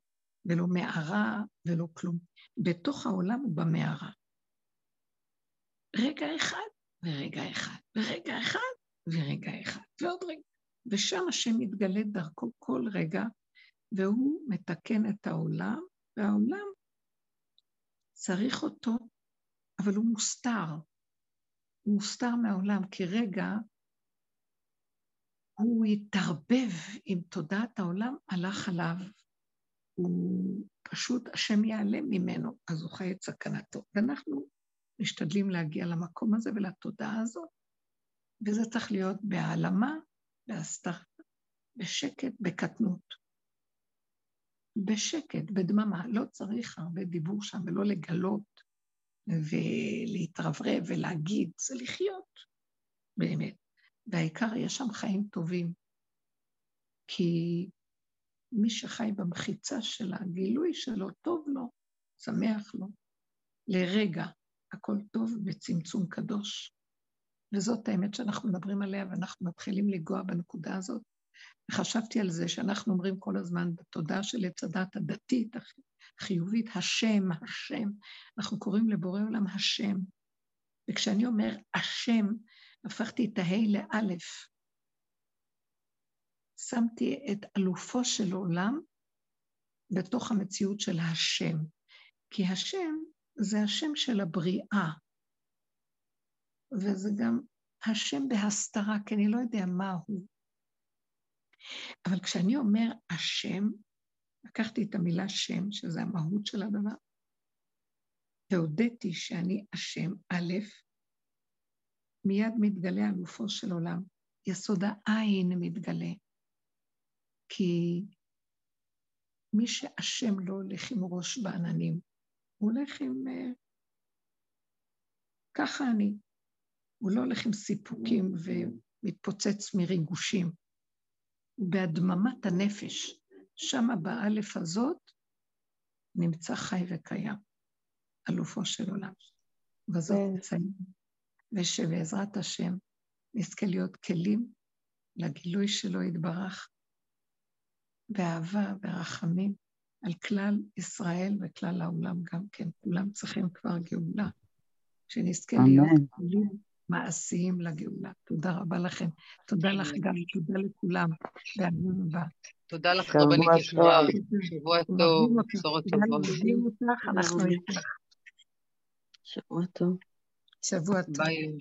ולא מערה ולא כלום. בתוך העולם הוא במערה. רגע אחד ורגע אחד, ורגע אחד ורגע אחד, ועוד רגע. ושם השם מתגלה דרכו כל רגע, והוא מתקן את העולם, והעולם צריך אותו, אבל הוא מוסתר. הוא מוסתר מהעולם, כי רגע הוא התערבב עם תודעת העולם, הלך עליו. הוא פשוט, השם ייעלם ממנו, אז הוא חי את סכנתו. ואנחנו משתדלים להגיע למקום הזה ולתודעה הזאת, וזה צריך להיות בהעלמה, בהסתרה, בשקט, בקטנות. בשקט, בדממה, לא צריך הרבה דיבור שם ולא לגלות ולהתרברב ולהגיד, זה לחיות, באמת. והעיקר, יש שם חיים טובים. כי מי שחי במחיצה של הגילוי שלו, טוב לו, שמח לו. לרגע, הכל טוב בצמצום קדוש. וזאת האמת שאנחנו מדברים עליה, ואנחנו מתחילים לנגוע בנקודה הזאת. וחשבתי על זה שאנחנו אומרים כל הזמן בתודעה של עץ הדת הדתית, החיובית, השם, השם. אנחנו קוראים לבורא עולם השם. וכשאני אומר השם, הפכתי את הה' לאלף. שמתי את אלופו של עולם בתוך המציאות של השם. כי השם זה השם של הבריאה, וזה גם השם בהסתרה, כי אני לא יודע מה הוא. אבל כשאני אומר השם, לקחתי את המילה שם, שזה המהות של הדבר, והודיתי שאני השם, א', מיד מתגלה אלופו של עולם. יסוד העין מתגלה. כי מי שאשם לא הולך עם ראש בעננים, הוא הולך עם... Uh, ככה אני. הוא לא הולך עם סיפוקים ומתפוצץ מריגושים. בהדממת הנפש. שם באלף הזאת נמצא חי וקיים, אלופו של עולם. וזאת כן. מציין. ושבעזרת השם נזכה להיות כלים לגילוי שלו יתברך, באהבה, ברחמים, על כלל ישראל וכלל העולם גם כן. כולם צריכים כבר גאולה, שנזכה. להיות כלים מעשיים לגאולה. תודה רבה לכם. תודה לך גם, תודה לכולם. בימים הבא. תודה לך, רבנית יקרה. שבוע טוב, בשורות טובות. שבוע טוב. שבוע טוב. ביי.